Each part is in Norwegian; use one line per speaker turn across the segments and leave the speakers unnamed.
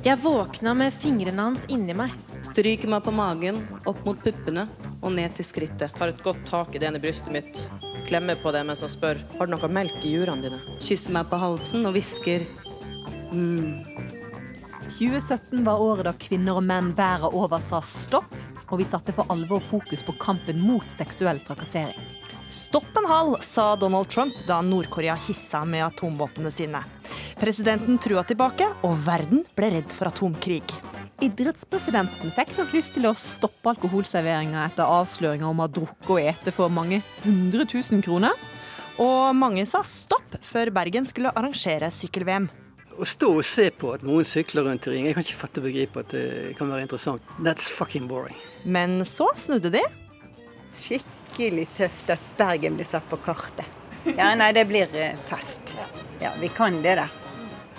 Jeg våkna med fingrene hans inni meg.
Stryker meg på magen, opp mot puppene og ned til skrittet.
Har et godt tak i det ene brystet mitt. Klemmer på det mens han spør har du noe melk i jurene dine.
Kysser meg på halsen og hvisker mm.
2017 var året da kvinner og menn verden over sa stopp, og vi satte for alvor fokus på kampen mot seksuell trakassering.
Stopp en hal, sa Donald Trump da Nord-Korea hissa med atomvåpnene sine. Presidenten trua tilbake, og verden ble redd for atomkrig.
Idrettspresidenten fikk nok lyst til å stoppe alkoholserveringa etter avsløringa om å ha drukket og ete for mange hundre tusen kroner.
Og mange sa stopp før Bergen skulle arrangere sykkel-VM.
Å stå og se på at noen sykler rundt i ring, jeg kan ikke fatte og begripe at det kan være interessant. That's fucking boring.
Men så snudde de.
Skikkelig tøft at Bergen blir satt på kartet. Ja, nei, det blir eh, fest. Ja, vi kan det, da.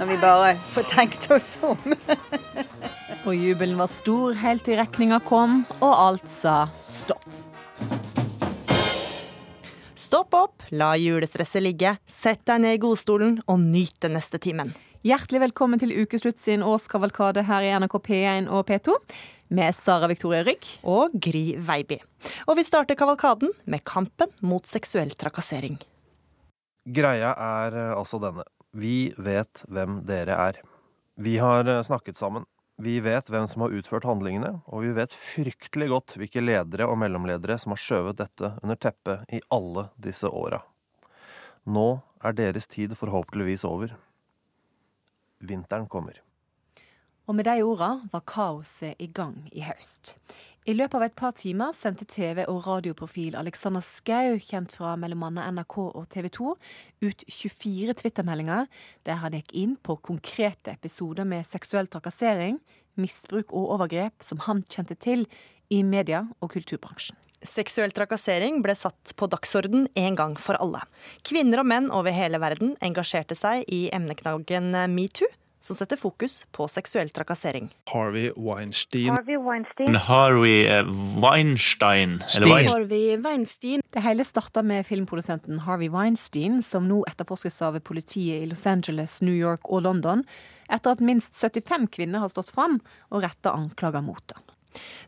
Når vi bare får tenkt oss om.
Og jubelen var stor helt til regninga kom, og alt sa stopp.
Stopp opp, la julestresset ligge, sett deg ned i godstolen og nyt den neste timen.
Hjertelig velkommen til ukeslutt sin årskavalkade her i NRK P1 og P2 med Sara Victoria Rygg.
Og Gry Veiby. Og vi starter kavalkaden med kampen mot seksuell trakassering.
Greia er eh, altså denne. Vi vet hvem dere er. Vi har eh, snakket sammen. Vi vet hvem som har utført handlingene, og vi vet fryktelig godt hvilke ledere og mellomledere som har skjøvet dette under teppet i alle disse åra. Nå er deres tid forhåpentligvis over. Vinteren kommer.
Og med de orda var kaoset i gang i høst. I løpet av et par timer sendte TV- og radioprofil Alexander Skau, kjent fra mellom annet NRK og TV 2, ut 24 twittermeldinger der han gikk inn på konkrete episoder med seksuell trakassering, misbruk og overgrep som han kjente til i media- og kulturbransjen.
Seksuell trakassering ble satt på dagsorden en gang for alle. Kvinner og menn over hele verden engasjerte seg i emneknaggen metoo, som setter fokus på seksuell trakassering.
Harvey Weinstein.
Harvey Weinstein.
Harvey eh, Weinstein. Eller Wein-
Harvey Weinstein. Det hele starta med filmprodusenten Harvey Weinstein, som nå etterforskes av politiet i Los Angeles, New York og London, etter at minst 75 kvinner har stått fram og retta anklager mot han.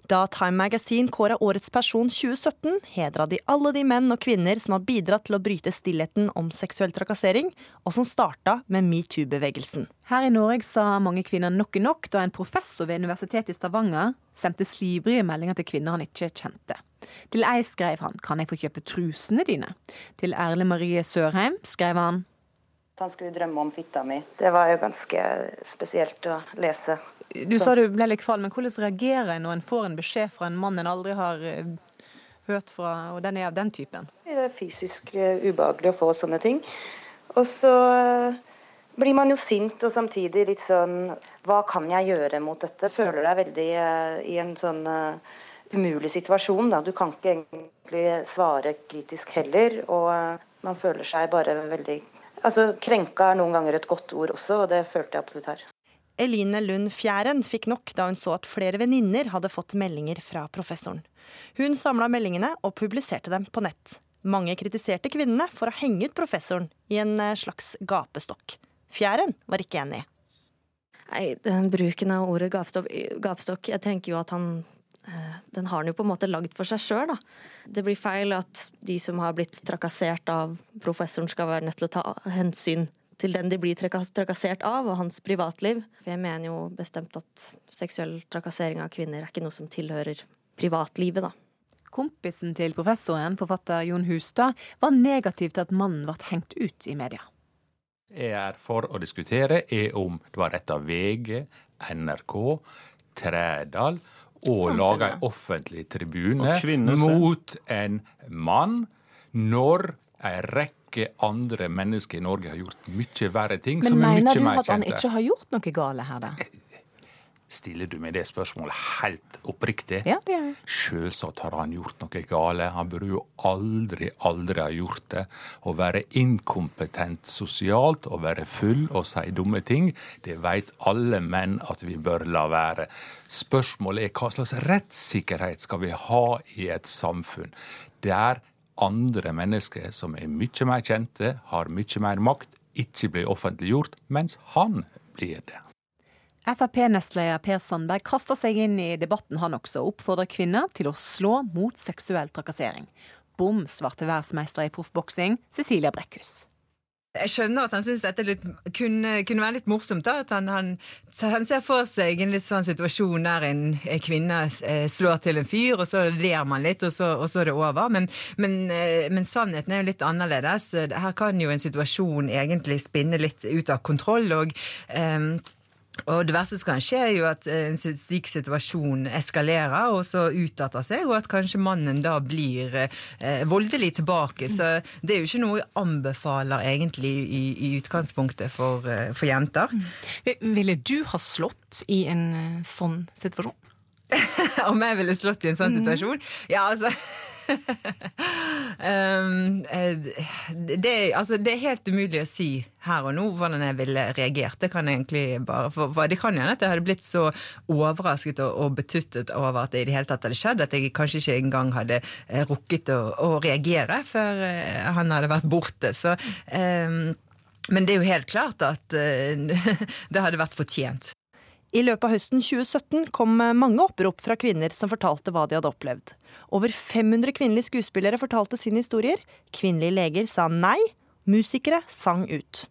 Da Time Magazine kåra Årets person 2017, hedra de alle de menn og kvinner som har bidratt til å bryte stillheten om seksuell trakassering, og som starta med metoo-bevegelsen.
Her i Norge sa mange kvinner nok er nok da en professor ved Universitetet i Stavanger sendte slibrige meldinger til kvinner han ikke kjente. Til ei skrev han 'Kan jeg få kjøpe trusene dine?' Til Erle Marie Sørheim skrev han
Han skulle drømme om fitta mi. Det var jo ganske spesielt å lese.
Du sa du ble litt kvalm, men hvordan reagerer en når en får en beskjed fra en mann en aldri har eh, hørt fra, og den er av den typen?
Det er fysisk eh, ubehagelig å få sånne ting. Og så eh, blir man jo sint og samtidig litt sånn Hva kan jeg gjøre mot dette? Føler deg veldig i en sånn umulig situasjon. Da. Du kan ikke egentlig svare kritisk heller. Og man føler seg bare veldig Altså, krenka er noen ganger et godt ord også, og det følte jeg absolutt her.
Eline Lund Fjæren fikk nok da hun så at flere venninner hadde fått meldinger fra professoren. Hun samla meldingene og publiserte dem på nett. Mange kritiserte kvinnene for å henge ut professoren i en eh, slags gapestokk. Fjæren var ikke enig.
Nei, den bruken av ordet gapestokk, gapestokk Jeg tenker jo at han eh, Den har han jo på en måte lagd for seg sjøl, da. Det blir feil at de som har blitt trakassert av professoren, skal være nødt til å ta hensyn til den de blir trakassert av, og hans privatliv. For jeg mener jo bestemt at seksuell trakassering av kvinner er ikke noe som tilhører privatlivet, da.
Kompisen til professoren, forfatter Jon Hustad, var negativ til at mannen ble hengt ut i media.
jeg er for å diskutere, er om det var rett av VG, NRK, Trædal å lage en offentlig tribune
kvinner
mot en mann når en rekke andre mennesker i Norge har gjort mye verre ting
Men
er
mener du at han ikke har gjort noe gale her, da?
Stiller du meg det spørsmålet helt oppriktig?
Ja, det er.
Selvsagt har han gjort noe gale. Han burde jo aldri, aldri ha gjort det. Å være inkompetent sosialt, å være full og si dumme ting, det vet alle menn at vi bør la være. Spørsmålet er hva slags rettssikkerhet skal vi ha i et samfunn der andre mennesker som er mye mer kjente, har mye mer makt, ikke blir offentliggjort, mens han blir det.
Frp-nestleder Per Sandberg kaster seg inn i debatten han også, og oppfordrer kvinner til å slå mot seksuell trakassering. Bom svarte verdensmester i proffboksing, Cecilia Brekkhus.
Jeg skjønner at han syns dette litt, kunne, kunne, være litt morsomt. da, at han, han, han, ser for seg en litt sånn situasjon der en, en kvinne eh, slår til en fyr, og så ler man litt, og så, og så er det over. Men, men, eh, men, sannheten er jo litt annerledes. Her kan jo en situasjon egentlig spinne litt ut av kontroll. og eh, og Det verste som kan skje, er jo at eh, en slik situasjon eskalerer og så utarter seg, og at kanskje mannen da blir eh, voldelig tilbake. Så det er jo ikke noe jeg anbefaler egentlig i, i utgangspunktet for, eh, for, jenter.
Ville du ha slått i en eh, sånn situasjon?
Om jeg ville slått i en sånn mm. situasjon? Ja, altså um, det, altså, det, er helt umulig å si her og nå hvordan jeg ville reagert. Det kan egentlig bare, for, for det kan hende at jeg hadde blitt så overrasket og, og, betuttet over at det i det hele tatt hadde skjedd, at jeg kanskje ikke engang hadde eh, rukket å, å reagere før eh, han hadde vært borte. Så um, men det er jo helt klart at uh, det hadde vært fortjent.
I løpet av høsten 2017 kom mange opprop fra kvinner som fortalte hva de hadde opplevd. Over 500 kvinnelige skuespillere fortalte sine historier. Kvinnelige leger sa nei. Musikere sang ut.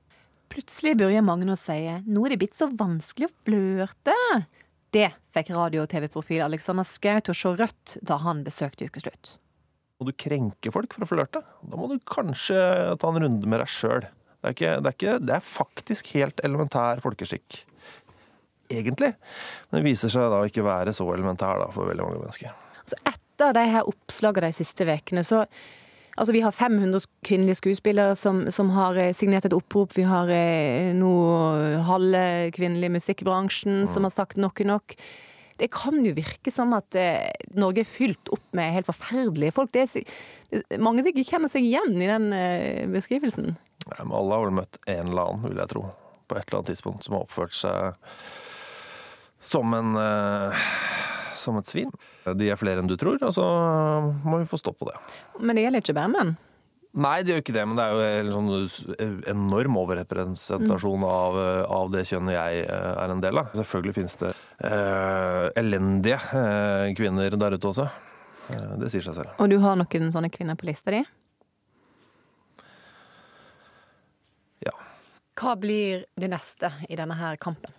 Plutselig begynner mange å si nå er det blitt så vanskelig å flørte. Det fikk radio- og TV-profil Alexander Schou til å se rødt da han besøkte Ukeslutt.
Må du krenke folk for å flørte? Da må du kanskje ta en runde med deg sjøl. Det, det, det, er faktisk helt elementær folkeskikk egentlig. Men det viser seg da ikke være så elementær da, for veldig mange mennesker.
Altså etter de her oppslagene de siste ukene, så Altså, Vi har 500 kvinnelige skuespillere som, som, har eh, signert et opprop. Vi har eh, nå halve kvinnelige musikkbransjen mm. som har sagt nok er nok. Det kan jo virke som at eh, Norge er fylt opp med helt forferdelige folk. Det er mange som ikke kjenner seg igjen i den eh, beskrivelsen.
Ja, men alle har vel møtt en eller annen, vil jeg tro, på et eller annet tidspunkt, som har oppført seg som en uh, som et svin. De er flere enn du tror, og så må vi få stopp på det.
Men det gjelder ikke bare menn?
Nei, det gjør ikke det, men det er jo en sånn enorm overrepresentasjon av, av, det kjønnet jeg eh, er en del av. Selvfølgelig finnes det uh, elendige uh, kvinner der ute også. Uh, det sier seg selv.
Og du har noen sånne kvinner på lista di?
Ja.
Hva blir det neste i denne her kampen?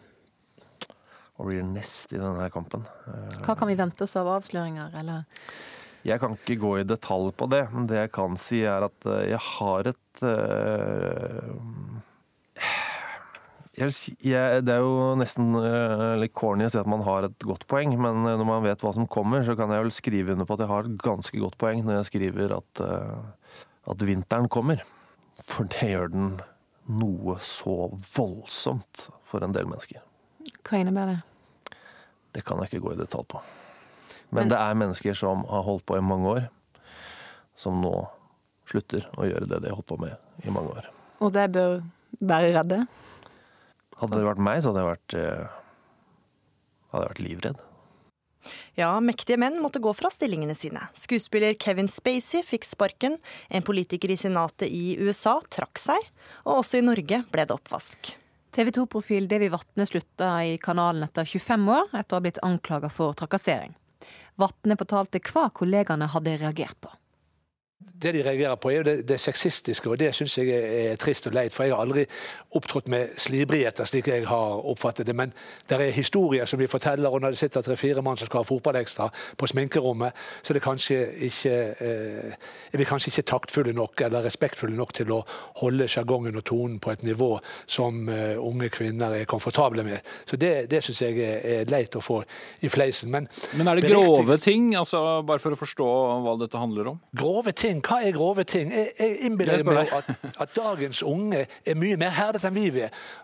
Og blir nest i denne kampen.
Hva kan vi vente oss av avsløringer, eller?
Jeg kan ikke gå i detalj på det, men det jeg kan si er at eh, jeg har et uh, jeg si, jeg, Det er jo nesten litt corny å si at man har et godt poeng, men når man vet hva som kommer, så kan jeg vel skrive under på at jeg har et ganske godt poeng når jeg skriver at, at vinteren kommer. For det gjør den noe så voldsomt for en del mennesker.
Hva innebærer det?
Det kan jeg ikke gå i detalj på. Men, Men det er mennesker som har holdt på i mange år, som nå slutter å gjøre det de har holdt på med i mange år.
Og det bør være redde?
Hadde det vært meg, så hadde jeg vært, eh, hadde jeg vært livredd.
Ja, mektige menn måtte gå fra stillingene sine. Skuespiller Kevin Spacey fikk sparken, en politiker i senatet i USA trakk seg, og også i Norge ble det oppvask.
TV 2-profil Devi Vatne slutta i kanalen etter 25 år, etter å ha blitt anklaga for trakassering. Vatne fortalte hva kollegaene hadde reagert på
det de reagerer på, er jo det, det sexistiske, og det syns jeg er trist og leit. For jeg har aldri opptrådt med slibrigheter, slik jeg har oppfattet det. Men det er historier som vi forteller, og når det sitter tre-fire mann som skal ha fotballekstra på sminkerommet, så er, det kanskje ikke, eh, er vi kanskje ikke taktfulle nok eller respektfulle nok til å holde sjargongen og tonen på et nivå som eh, unge kvinner er komfortable med. Så det, det syns jeg er, er, leit å få i fleisen. Men,
Men er det grove ting, altså, bare for å forstå hva dette handler om?
Grove ting? Hva er grove ting? Jeg, jeg innbiller meg at, at, dagens unge er mye mer herdet enn vi,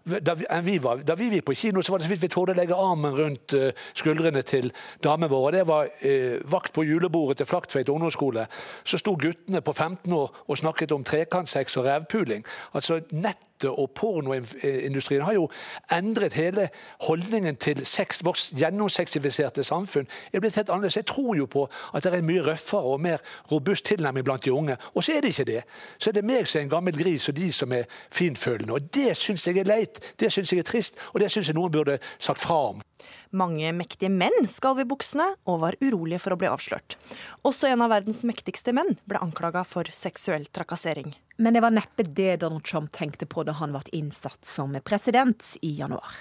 da, enn vi var. Da vi gikk på kino, så var det så vidt vi torde legge armen rundt uh, skuldrene til damene våre. Det var uh, vakt på julebordet til Flaktveit ungdomsskole. Så sto guttene på 15 år og snakket om trekantsex og revpuling. Altså nett nettet og pornoindustrien har jo endret hele holdningen til sex, vårt gjennomsexifiserte samfunn. annerledes. Jeg tror jo på at det er en mye røffere og mer robust tilnærming blant de unge. Og så er det ikke det. Så er det meg som er en gammel gris, og de som er finfølende. Og det syns jeg er leit, det syns jeg er trist, og det syns jeg noen burde sagt fra om.
Mange mektige menn skalv i buksene og var urolige for å bli avslørt. Også en av verdens mektigste menn ble anklaga for seksuell trakassering.
Men det var neppe det Donald Trump tenkte på da han ble innsatt som president i januar.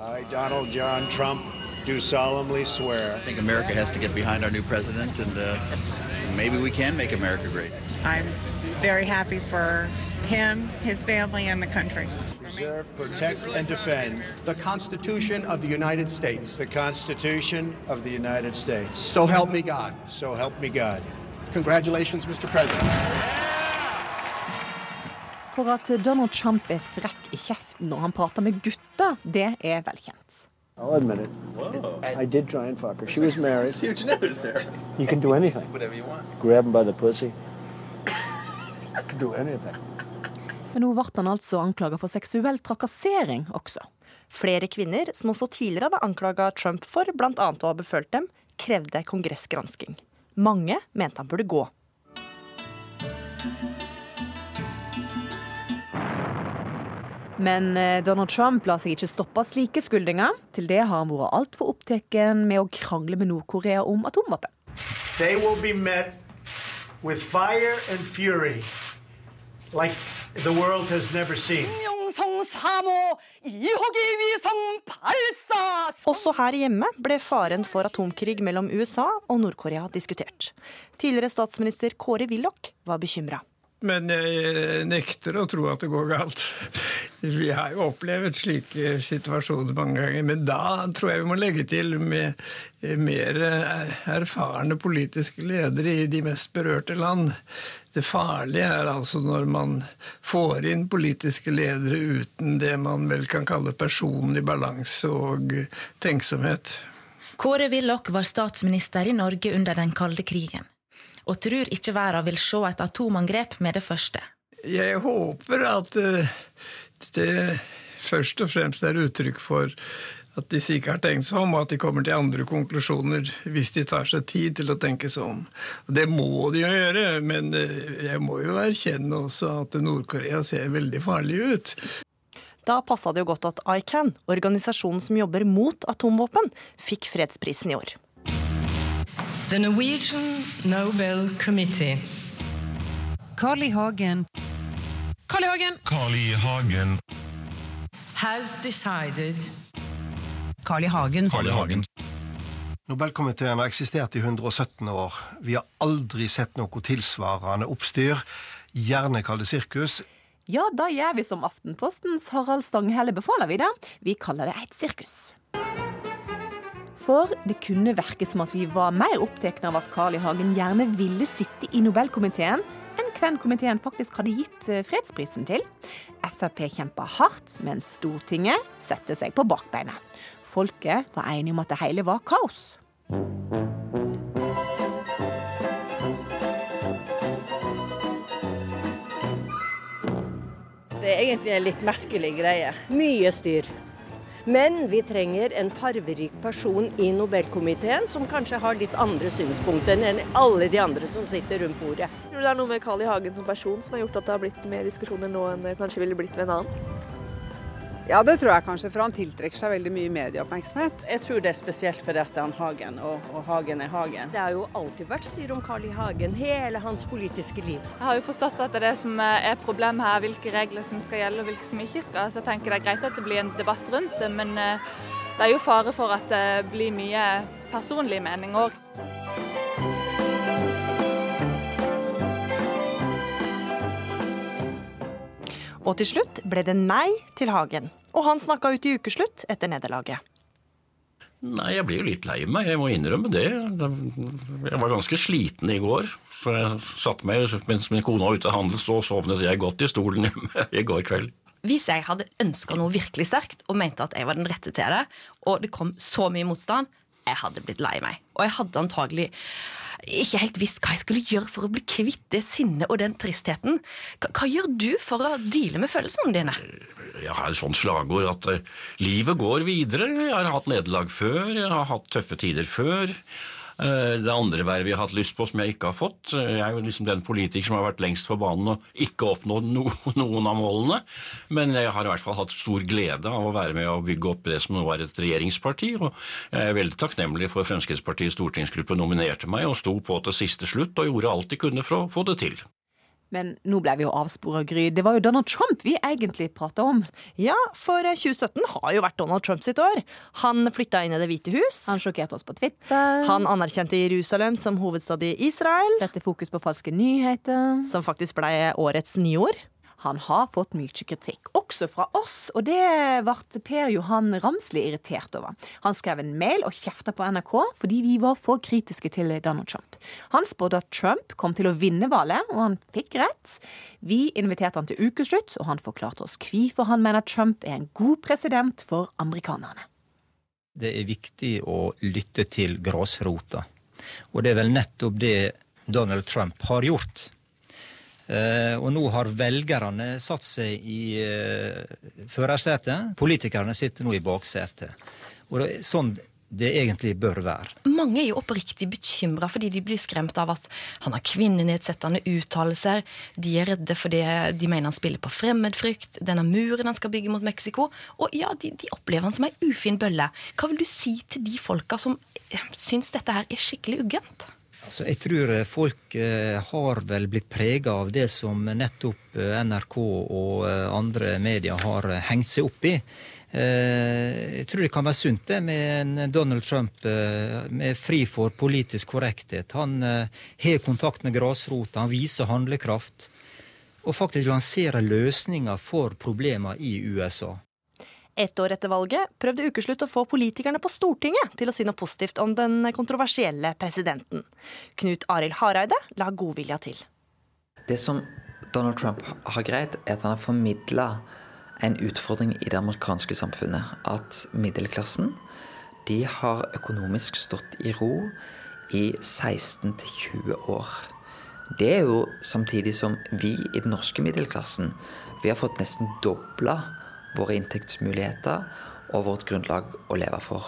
I, Donald John Trump, do solemnly swear.
I think America has to get behind our new president, and uh, maybe we can make America great.
I'm very happy for him, his family, and the country.
Preserve, protect, and defend
the Constitution of the United States.
the Constitution of the United States.
So help me God.
So help me God.
Congratulations, Mr. President.
For at Donald Trump er frekk i kjeften når han prater med gutter, det er velkjent.
I'll admit it. I did try and fuck her. She was married.
It's huge news there.
You can do anything.
Whatever you want.
Grab him by the pussy. I can do anything.
Men nå ble han altså anklaga for seksuell trakassering også.
Flere kvinner, som også tidligere hadde anklaga Trump for bl.a. å ha befølt dem, krevde kongressgransking. Mange mente han burde gå.
Men eh, Donald Trump lar seg ikke stoppe av slike skyldninger. Til det har han vært altfor opptatt med å krangle med Nord-Korea om atomvåpen.
They will be met with fire and fury like the world has never seen.
Også her hjemme ble faren for atomkrig mellom USA og Nord-Korea diskutert. Tidligere statsminister Kåre Willoch var bekymra.
Men jeg nekter å tro at det går galt. Vi har jo opplevd slike situasjoner mange ganger. Men da tror jeg vi må legge til med mer erfarne politiske ledere i de mest berørte land. Det farlige er altså når man får inn politiske ledere uten det man vel kan kalle personlig balanse og tenksomhet.
Kåre Willoch var statsminister i Norge under den kalde krigen og tror ikke verden vil se et atomangrep med det første.
Jeg håper at eh, det først og fremst er uttrykk for at disse ikke har tenkt seg om, og at de kommer til andre konklusjoner hvis de tar seg tid til å tenke seg om. Og det må de jo gjøre, men eh, jeg må jo erkjenne også at Nord-Korea ser veldig farlig ut.
Da passa det jo godt at ICAN, organisasjonen som jobber mot atomvåpen, fikk fredsprisen i år.
The Norwegian Nobel Committee.
Carl I. Hagen.
Carl I. Hagen.
Carl I. Hagen.
Has decided
Carl I. Hagen.
Carl I. Hagen.
Nobelkomiteen har eksistert i 117 år. Vi har aldri sett noe tilsvarende oppstyr. Gjerne kall det sirkus.
Ja, da gjør vi som Aftenpostens Harald Stanghelle befaler vi det. Vi kaller det et sirkus. For det kunne virke som at vi var mer opptatt av at Carl I. Hagen gjerne ville sitte i Nobelkomiteen, enn hvem komiteen faktisk hadde gitt eh, fredsprisen til. Frp kjempa hardt, mens Stortinget satte seg på bakbeina. Folket var enige om at det hele var kaos.
Det er egentlig en litt merkelig greie. Mye styr. Men vi trenger en farverik person i Nobelkomiteen som kanskje har litt andre synspunkter enn alle de andre som sitter rundt bordet.
Tror du det er noe med Carl I. Hagen som person som har gjort at det har blitt mer diskusjoner nå enn det kanskje ville blitt ved en annen?
Ja, det tror jeg kanskje, for han tiltrekker seg veldig mye medieoppmerksomhet.
Jeg tror det er spesielt fordi det er han Hagen, og, og, Hagen er Hagen. Det har jo alltid vært styr om Carl I. Hagen, hele hans politiske liv.
Jeg har jo forstått at det er det som er problemet her, hvilke regler som skal gjelde og hvilke som ikke skal. Så jeg tenker det er greit at det blir en debatt rundt det, men eh, det er jo fare for at det blir mye personlig mening òg.
Og til slutt ble det nei til Hagen. Og han snakka ut i ukeslutt etter nederlaget.
Nei, jeg blir jo litt lei meg, jeg må innrømme det. Jeg var ganske sliten i går. Så jeg satte meg mens min kone var ute og handlet, så sovnet jeg godt i stolen hjemme i går kveld.
Hvis jeg hadde ønska noe virkelig sterkt og mente at jeg var den rette til det, og det kom så mye motstand, jeg hadde blitt lei meg. Og jeg hadde antagelig ikke helt visst hva jeg skulle gjøre for å bli kvitt det sinnet og den tristheten. Hva, hva gjør du for å deale med følelsene dine?
Jeg har et sånt slagord at uh, livet går videre. Jeg har hatt nederlag før, jeg har hatt tøffe tider før. Eh, Det andre vervet jeg har hatt lyst på som jeg ikke har fått. Eh, Jeg er jo liksom den politiker som har vært lengst på banen og ikke oppnådd no noen av målene. Men jeg har i hvert fall hatt stor glede av å være med og bygge opp det som nå er et regjeringsparti. Og jeg er veldig takknemlig for Fremskrittspartiets stortingsgruppe nominerte meg og sto på til siste slutt og gjorde alt de kunne for å få det til.
Men nå ble vi jo avspora, Gry. Det var jo Donald Trump vi egentlig prata om.
Ja, for 2017 har jo vært Donald Trump sitt år. Han flytta inn i Det hvite hus.
Han sjokkerte oss på Twitter.
Han anerkjente Jerusalem som hovedstad i Israel.
Sette fokus på falske nyheter.
Som faktisk ble årets nyord.
Han har fått mye kritikk, også fra oss, og det ble Per Johan Ramsli irritert over. Han skrev en mail og kjefta på NRK fordi vi var for kritiske til Donald Trump. Han spådde at Trump kom til å vinne valget, og han fikk rett. Vi inviterte han til ukeslutt, og han forklarte oss hvorfor han mener Trump er en god president for amerikanerne.
Det er viktig å lytte til grasrota. Og det er vel nettopp det Donald Trump har gjort. Eh, og nå har velgerne satt seg i eh, førersetet. Politikerne sitter nå i baksetet. Og det er sånn det egentlig bør være.
Mange er jo oppriktig bekymra fordi de blir skremt av at han har kvinnenedsettende uttalelser. De er redde fordi de mener han spiller på fremmedfrykt. Denne muren han skal bygge mot Mexico. Og ja, de, de opplever han som ei ufin bølle. Hva vil du si til de folka som eh, syns dette her er skikkelig uggent?
Altså, jeg tror eh, folk eh, har vel blitt prega av det som nettopp eh, NRK og andre medier har hengt seg opp i. Jeg tror det kan være sunt det med Donald Trump med fri for politisk korrekthet. Han har kontakt med grasrota, han viser handlekraft. Og faktisk lanserer løsninger for problemer i USA.
Ett år etter valget prøvde Ukeslutt å få politikerne på Stortinget til å si noe positivt om den kontroversielle presidenten. Knut Arild Hareide la godvilja til.
Det som Donald Trump har greid, er at han har formidla en utfordring i det amerikanske samfunnet. At middelklassen de har økonomisk stått i ro i 16-20 år. Det er jo samtidig som vi i den norske middelklassen vi har fått nesten dobla våre inntektsmuligheter og vårt grunnlag å leve for.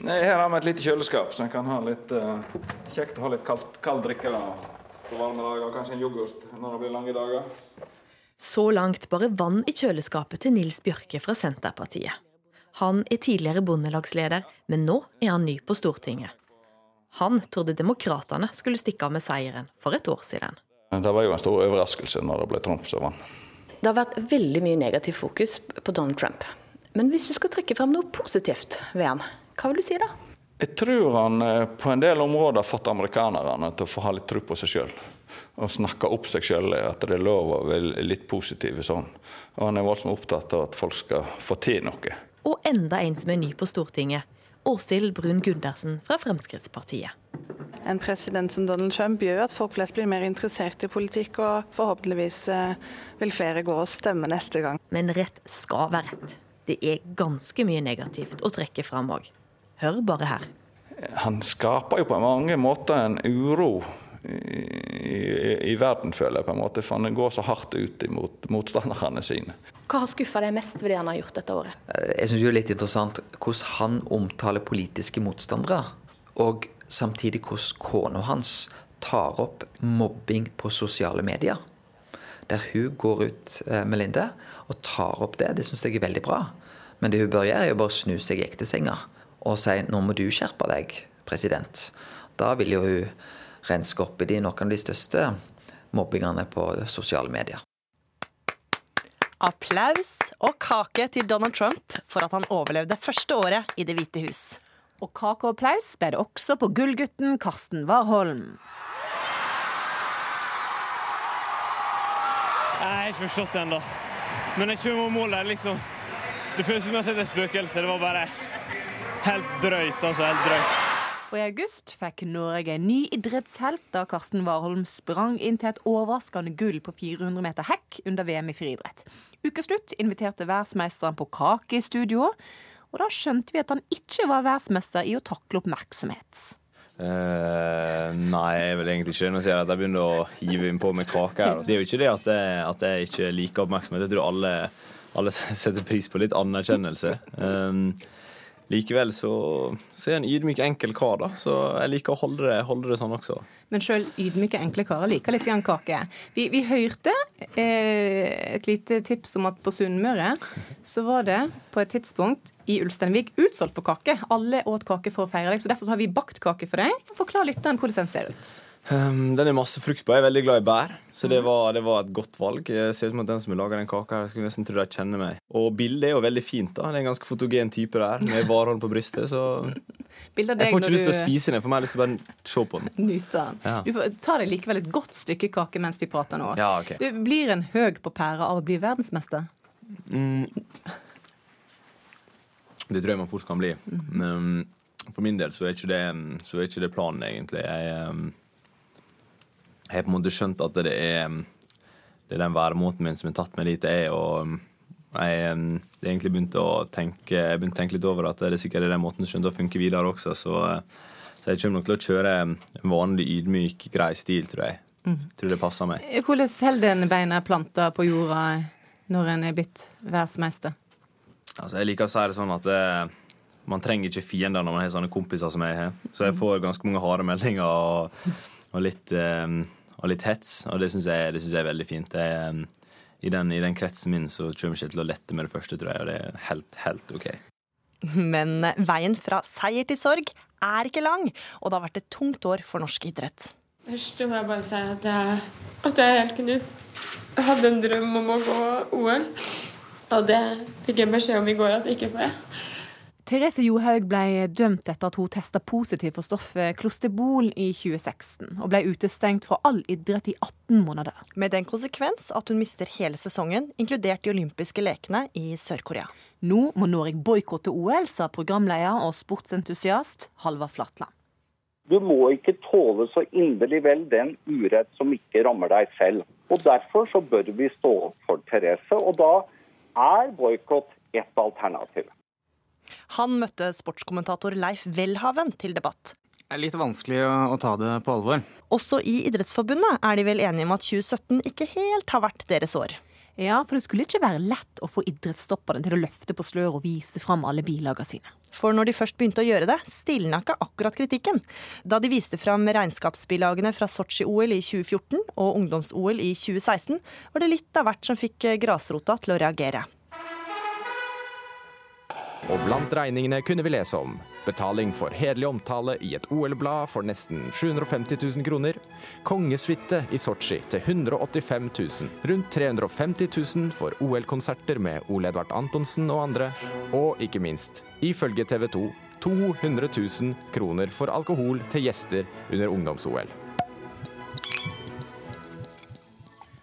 Nei, her har vi et lite kjøleskap, så en kan ha litt uh, kjekt å ha litt kald, kald drikke da, på varme dager. og Kanskje en yoghurt når det blir lange dager.
Så langt bare vann i kjøleskapet til Nils Bjørke fra Senterpartiet. Han er tidligere bondelagsleder, men nå er han ny på Stortinget. Han trodde demokratene skulle stikke av med seieren for et år siden.
Det var jo en stor overraskelse når det ble Trump som vant.
Det har vært veldig mye negativt fokus på Donald Trump. Men hvis du skal trekke frem noe positivt ved han, hva vil du si da?
Jeg tror han eh, på en del områder har fått amerikanerne til å få ha litt tro på seg sjøl. Og snakke opp seg sjøl, at det er lov å være litt positiv sånn. Og han er voldsomt opptatt av at folk skal få til noe.
Og enda en som er ny på Stortinget. Åshild Brun Gundersen fra Fremskrittspartiet.
En president som Donald Trump gjør at folk flest blir mer interessert i politikk, og forhåpentligvis eh, vil flere gå og stemme neste gang.
Men rett skal være rett. Det er ganske mye negativt å trekke fram òg. Hør bare her.
Han skaper jo på mange måter en uro i, i, i verden, føler jeg, på en måte, for han går så hardt ut mot motstanderne sine.
Hva har skuffa deg mest ved det han har gjort dette året?
Jeg syns det er litt interessant hvordan han omtaler politiske motstandere. Og samtidig hvordan kona hans tar opp mobbing på sosiale medier. Der hun går ut, med Linde og tar opp det. Det syns jeg er veldig bra. Men det hun bør gjøre, er å bare snu seg i ektesenga og si nå må du skjerpe deg, president. Da vil jo hun renske opp i de noen av de største mobbingene på sosiale medier.
Applaus og kake til Donald Trump for at han overlevde første året i Det hvite hus.
Og kake og applaus ble det også på gullgutten Karsten Warholm.
Jeg har ikke forstått det ennå. Men jeg kommer mål der, liksom. Det føles som jeg har sett et spøkelse. Det var bare helt drøyt, altså. Helt drøyt.
Og I august fikk Norge en ny idrettshelt da Karsten Warholm sprang inn til et overraskende gull på 400 meter hekk under VM i friidrett. Ukeslutt inviterte verdensmesteren på kake i studio, og da skjønte vi at han ikke var verdensmester i å takle oppmerksomhet.
Uh, nei, jeg vil egentlig ikke. Nå ser jeg at jeg begynner å hive innpå med kake her. Det er jo ikke det at jeg, at jeg ikke liker oppmerksomhet. Jeg tror alle, alle setter pris på litt anerkjennelse. Um, likevel så, så er jeg en ydmyk, enkel kar, da. Så jeg liker å holde det, holde det sånn også.
Men sjøl ydmyke, enkle karer liker litt grann kake. Vi, vi hørte eh, et lite tips om at på Sunnmøre så var det på et tidspunkt i Ulsteinvik utsolgt for kake. Alle åt kake for å feire deg, så derfor så har vi bakt kake for deg. Forklar litt om hvordan den ser ut.
Um, den er masse frukt på. Jeg er veldig glad i bær, så det var, det var et godt valg. Det ser ut som at den som lager den kaka, her, skulle nesten tro de kjenner meg. Og bildet er jo veldig fint. da. Det er en ganske fotogen type der, med varhånd på brystet. Så jeg får ikke lyst til å spise den, for meg har lyst til å bare se på den.
Nyte den. Ja. Du får ta deg likevel et godt stykke kake mens vi prater nå.
Ja, okay.
Du blir en høg på pæra av å bli verdensmester. Mm.
Det tror jeg man fort kan bli. Men for min del så er ikke det, er ikke det planen, egentlig. Jeg jeg har på en måte skjønt at det er, det er den væremåten min som har tatt meg dit jeg er. og jeg har egentlig begynt å tenke, jeg begynte å tenke litt over at det er sikkert den måten som å funke videre også. Så, så, jeg kommer nok til å kjøre en vanlig ydmyk, grei stil, tror jeg. Mm. Tror det passer meg.
Hvordan holder en beina planta på jorda når en er blitt verdensmester?
Altså, jeg liker å si det sånn at det, man trenger ikke fiender når man har sånne kompiser som jeg har. Så jeg får ganske mange harde meldinger og, og litt um, og litt hets, og det syns jeg, jeg, er veldig fint. Jeg, i, den, I den kretsen min så kommer jeg ikke til å lette med det første, tror jeg, og det er helt, helt OK.
Men veien fra seier til sorg er ikke lang, og det har vært et tungt år for norsk idrett.
Først må jeg bare si at jeg, at jeg er helt knust. Jeg hadde en drøm om å gå OL, og det fikk jeg beskjed om i går at jeg ikke får.
Therese Johaug ble dømt etter at hun testa positivt for stoffet klosterbol i 2016, og ble utestengt fra all idrett i 18 måneder.
Med den konsekvens at hun mister hele sesongen, inkludert de olympiske lekene i Sør-Korea.
Nå må Norge boikotte OL, sa programleder og sportsentusiast Halvard Flatland.
Du må ikke tåle så inderlig vel den urett som ikke rammer deg selv. Og Derfor så bør vi stå opp for Therese, og da er boikott et alternativ.
Han møtte sportskommentator Leif Welhaven til debatt.
Det er litt vanskelig å, ta det på alvor.
Også i Idrettsforbundet er de vel enige om at 2017 ikke helt har vært deres år.
Ja, for det skulle ikke være lett å få idrettsstopperne til å løfte på slør og vise fram alle bilagene sine.
For når de først begynte å gjøre det, stilna ikke akkurat kritikken. Da de viste fram regnskapsbilagene fra Sotsji-OL i 2014 og ungdoms-OL i 2016, var det litt av hvert som fikk grasrota til å reagere.
Og blant regningene kunne vi lese om betaling for hederlig omtale i et OL-blad for nesten 750 000 kroner, kongesuite i Sotsji til 185 000, rundt 350 000 for OL-konserter med Ole Edvard Antonsen og andre, og ikke minst, ifølge TV 2, 200 000 kroner for alkohol til gjester under ungdoms-OL.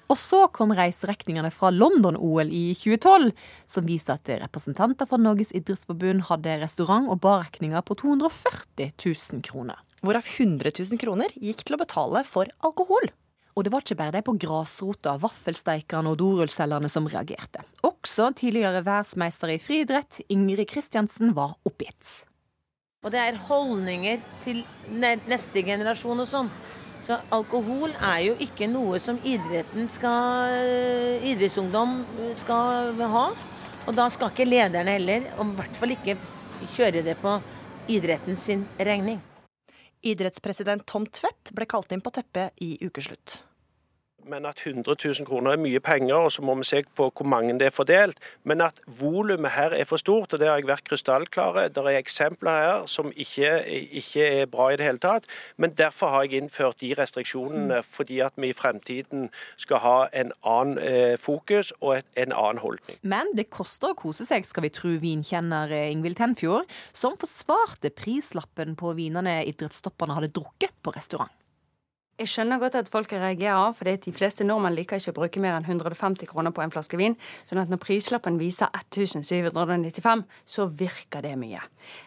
Og så kom reiserekningene fra London-OL i 2012, som viste at representanter fra Norges idrettsforbund hadde restaurant- og barregninger på 240 000 kroner.
Hvorav 100 000 kroner gikk til å betale for alkohol.
Og det var ikke bare de på grasrota, vaffelsteikerne og dorullselgerne som reagerte. Også tidligere verdensmester i friidrett, Ingrid Kristiansen, var oppgitt.
Og det er holdninger til neste generasjon og sånn så alkohol er jo ikke noe som idretten skal, idrettsungdom skal ha. Og da skal ikke lederne heller, og i hvert fall ikke kjøre det på idrettens regning.
Idrettspresident Tom Tvedt ble kalt inn på teppet i ukeslutt
men at 100 000 kroner er mye penger, og så må vi se på hvor mange det er fordelt. Men at volumet her er for stort, og det har jeg vært krystallklare. Det er eksempler her som ikke, ikke, er bra i det hele tatt. Men derfor har jeg innført de restriksjonene, fordi at vi i fremtiden skal ha en annen eh, fokus og en annen holdning.
Men det koster å kose seg, skal vi tro vinkjenner eh, Ingvild Tenfjord, som forsvarte prislappen på vinene idrettsstopperne hadde drukket på restaurant.
Jeg skjønner godt at folk reagerer, for de fleste nordmenn liker ikke å bruke mer enn 150 kroner på en flaske vin. sånn at når prislappen viser 1795, så virker det mye.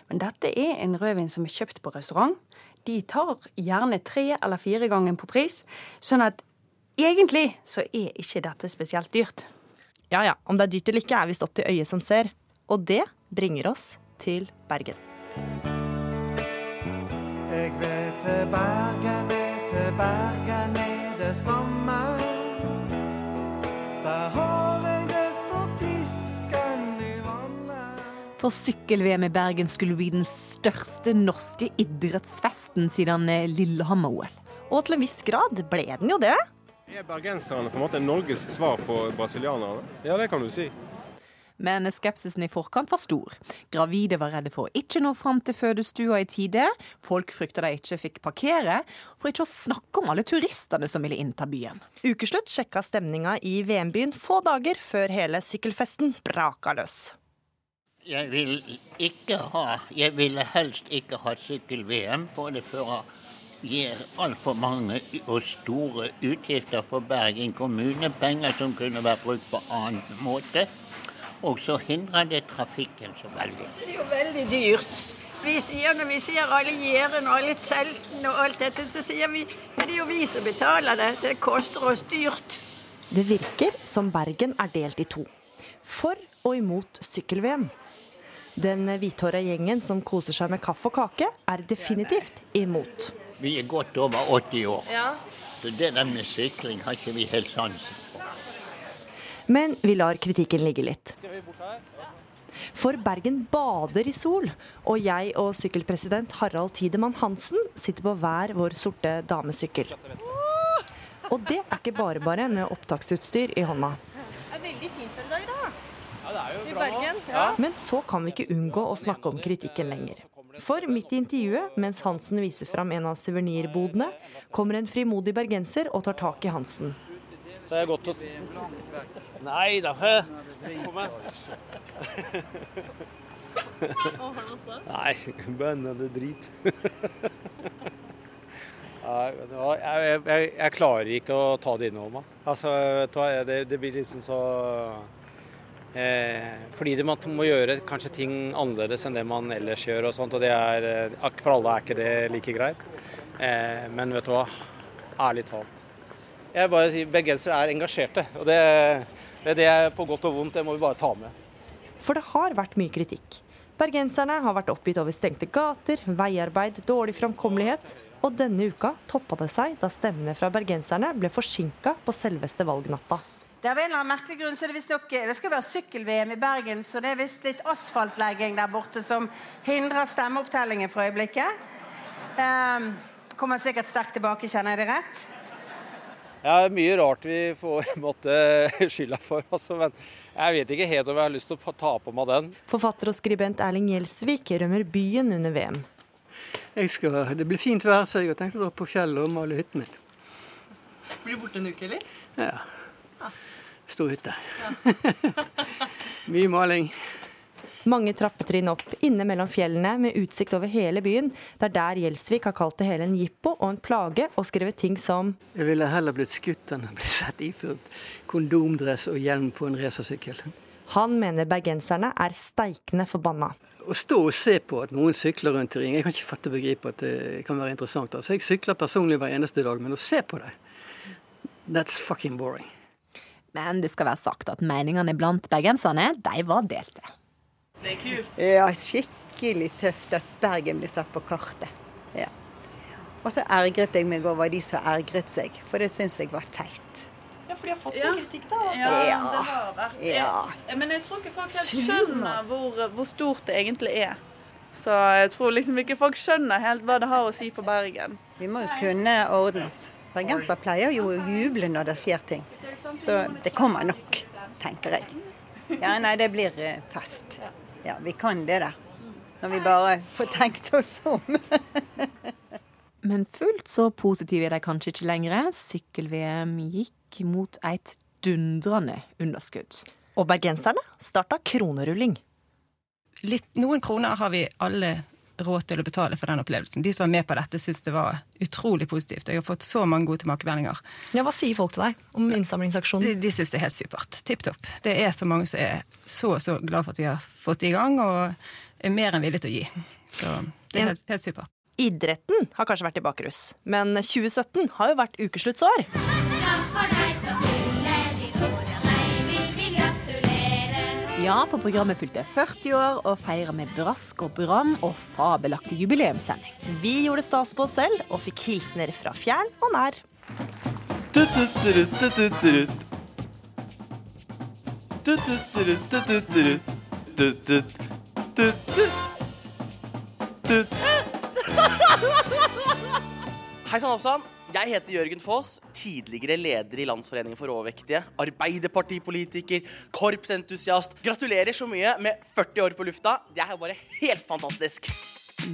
Men dette er en rødvin som er kjøpt på restaurant. De tar gjerne tre eller fire ganger på pris. Sånn at egentlig så er ikke dette spesielt dyrt.
Ja ja, om det er dyrt eller ikke er visst opp til øyet som ser. Og det bringer oss til Bergen. Jeg vet
Bergen er det samme. Der har jeg det så fisken i vannet.
For sykkel-VM i Bergen skulle bli den største norske idrettsfesten siden eh, Lillehammer-OL.
Og til en viss grad ble den jo det.
Er bergenserne på en måte Norges svar på brasilianerne? Ja, det kan du si.
Men skepsisen i forkant var stor. Gravide var redde for å ikke nå fram til fødestua i tide. Folk frykta de ikke fikk parkere, for ikke å snakke om alle turistene som ville innta byen.
Ukeslutt sjekka stemninga i VM-byen få dager før hele sykkelfesten braka løs.
Jeg vil ikke ha Jeg ville helst ikke ha sykkel-VM, for det fører gir altfor mange og store utgifter for Bergen kommune. Penger som kunne vært brukt på annen måte. Og så hindrer det trafikken så veldig.
Det er jo veldig dyrt. Vi sier Når vi ser alle gjerdene og alle teltene og alt dette, så sier vi at det er jo vi som betaler det. Det koster oss dyrt.
Det virker som Bergen er delt i to. For og imot sykkel-VM. Den hvithåra gjengen som koser seg med kaffe og kake, er definitivt imot.
Vi er godt over 80 år. Ja. Så det der med sykling har ikke vi helt sansen.
Men vi lar kritikken ligge litt. For Bergen bader i sol, og jeg og sykkelpresident Harald Tidemann Hansen sitter på hver vår sorte damesykkel. Og det er ikke bare bare med opptaksutstyr i hånda.
Det er veldig fint i dag, da.
Ja, det er jo
I
bra
Bergen.
Ja.
Men så kan vi ikke unngå å snakke om kritikken lenger. For midt i intervjuet, mens Hansen viser fram en av suvenirbodene, kommer en frimodig bergenser og tar tak i Hansen.
Så er godt å se. Nei da. Kom her. Nei, bønner er drit. Jeg, jeg, jeg, jeg klarer ikke å ta det innover meg. Altså, vet du det, det blir liksom så eh, Fordi det, man må gjøre kanskje ting annerledes enn det man ellers gjør. og sånt, og det er, eh, For alle er ikke det like greit. Eh, men vet du hva, ærlig talt. Jeg bare sier Bergensere er engasjerte. og det, det, det er på godt og vondt. Det må vi bare ta med.
For det har vært mye kritikk. Bergenserne har vært oppgitt over stengte gater, veiarbeid, dårlig framkommelighet. Og denne uka toppa det seg da stemmene fra bergenserne ble forsinka på selveste valgnatta.
Det er av en eller annen merkelig grunn så det visst nok Det skal være sykkel-VM i Bergen, så det er visst litt asfaltlegging der borte som hindrer stemmeopptellingen for øyeblikket. Um, kommer sikkert sterkt tilbake, kjenner jeg det rett?
Ja, det er mye rart vi får måtte skylda for. Altså, men jeg vet ikke helt om jeg har lyst til å ta på meg den.
Forfatter og skribent Erling Gjelsvik rømmer byen under VM.
Jeg skal, det blir fint vær, så jeg har tenkt å dra på fjellet og male hytten min.
Blir du borte en uke, eller?
Ja. Stor hytte. Mye maling.
Mange trappetrinn opp inne mellom fjellene med utsikt over hele byen. Det er der Gjelsvik har kalt det hele en jippo og en plage, og skrevet ting som
Jeg ville heller blitt skutt enn å bli sett iført kondomdress og hjelm på en racersykkel.
Han mener bergenserne er steikende forbanna.
Å stå og se på at noen sykler rundt i ring, jeg kan ikke fatte og begripe at det kan være interessant. Altså, jeg sykler personlig hver eneste dag, men å se på det, that's fucking boring.
Men det skal være sagt at meningene blant bergenserne, de var delte.
Det er kult.
Ja, skikkelig tøft at Bergen blir satt på kartet. Ja. Og så ergret jeg meg over de som ergret seg, for det syns jeg var teit.
Ja, for de har fått ja. kritikk, da.
Ja,
det har vært.
Ja.
Jeg, men jeg tror ikke folk helt skjønner hvor, hvor stort det egentlig er. Så jeg tror liksom ikke folk skjønner helt hva det har å si for Bergen.
Vi må jo kunne ordne oss. Bergensere pleier jo å juble når det skjer ting. Så det kommer nok, tenker jeg. Ja, nei, det blir eh, fest. Ja, vi kan det der. Når vi bare får tenkt oss om.
Men fullt så positive er de kanskje ikke lenger. Sykkel-VM gikk mot et dundrende underskudd.
Og bergenserne starta kronerulling.
Litt, noen kroner har vi alle råd til å betale for den opplevelsen. De som var med på dette, syns det var utrolig positivt. Jeg har fått så mange gode tilbakemeldinger.
Ja, Hva sier folk til deg om innsamlingsaksjonen?
De, de syns det er helt supert. Tipp topp. Det er så mange som er så så glad for at vi har fått det i gang, og er mer enn villige til å gi. Så det er helt, helt supert.
Idretten har kanskje vært i bakrus, men 2017 har jo vært ukesluttsår.
Ja, Ja, for programmet fylte 40 år og feirer med brask og bram og fabelaktig jubileumssending.
Vi gjorde stas på oss selv og fikk hilsener fra fjern og nær.
Hei sann, Hoppsann. Jeg heter Jørgen Foss, tidligere leder i Landsforeningen for overvektige, arbeiderpartipolitiker, korpsentusiast. Gratulerer så mye med 40 år på lufta. Det er bare helt fantastisk.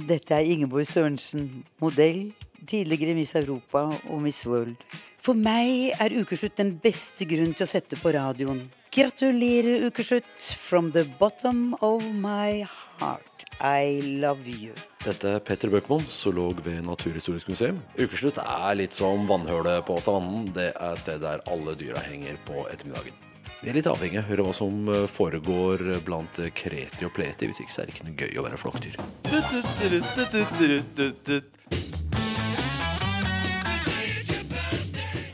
Dette er Ingeborg Sørensen, modell, tidligere Miss Europa og Miss World. For meg er ukeslutt den beste grunnen til å sette på radioen. Gratulerer, ukeslutt, from the bottom of my heart. I love you.
Dette er Petter Bøckmann, zoolog ved Naturhistorisk museum. Ukeslutt er litt som vannhølet på savannen. Det er stedet der alle dyra henger på ettermiddagen. Vi er litt avhengig av å høre hva som eh, foregår blant kreti og pleti. Hvis ikke så er det ikke noe gøy å være flokkdyr.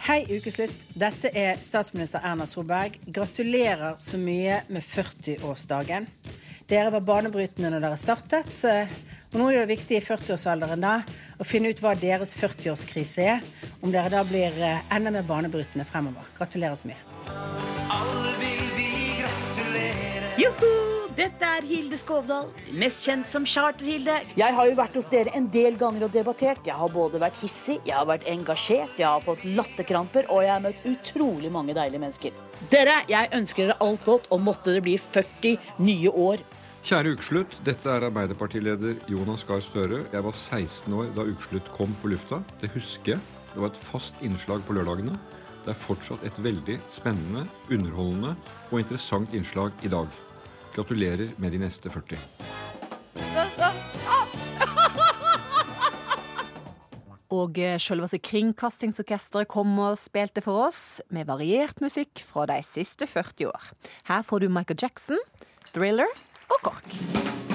Hei, ukeslutt. Dette er statsminister Erna Solberg. Gratulerer så mye med 40-årsdagen. Dere var banebrytende når dere startet. Og nå er det viktig i 40-årsalderen da å finne ut hva deres 40-årskrise er. Om dere da blir eh, enda mer banebrytende fremover. Gratulerer så mye.
Alle vil vi gratulere.
Joho! Dette er Hilde Skovdal, mest kjent som Charter-Hilde. Jeg har jo vært hos dere en del ganger og debattert. Jeg har både vært hissig, jeg har vært engasjert, jeg har fått latterkramper, og jeg har møtt utrolig mange deilige mennesker. Dere, jeg ønsker dere alt godt, og måtte det bli 40 nye år.
Kjære ukeslutt, dette er Arbeiderpartileder Jonas Gahr Støre. Jeg var 16 år da ukeslutt kom på lufta. Det husker jeg. Det var et fast innslag på lørdagene. Det er fortsatt et veldig spennende, underholdende og interessant innslag i dag. Gratulerer med de neste 40.
Og eh, selveste Kringkastingsorkesteret kom og spilte for oss med variert musikk fra de siste 40 år. Her får du Michael Jackson, Thriller og KORK.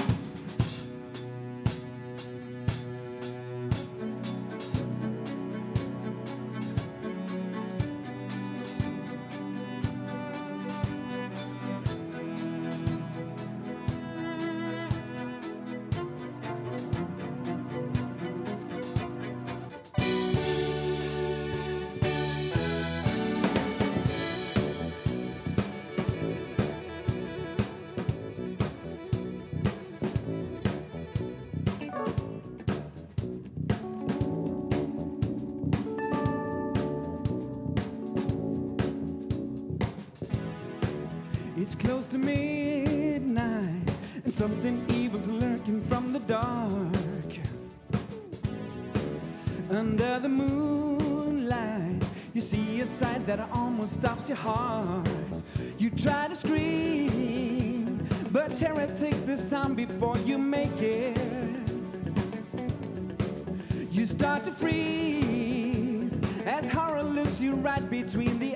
Stops your heart. You try to scream, but terror takes the sound before you make it. You start to freeze as horror looks you right between the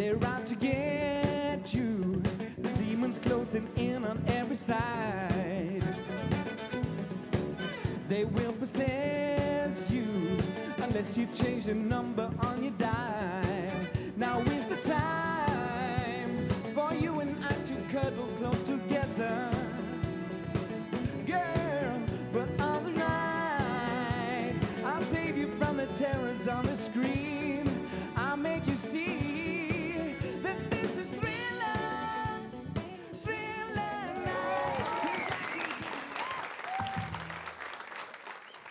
They're out to get you. There's demons closing in on every side. They will possess you unless you change the number on your dial. Now is the time for you and I to cuddle close together. Girl, but on the night, I'll save you from the terrors on the screen.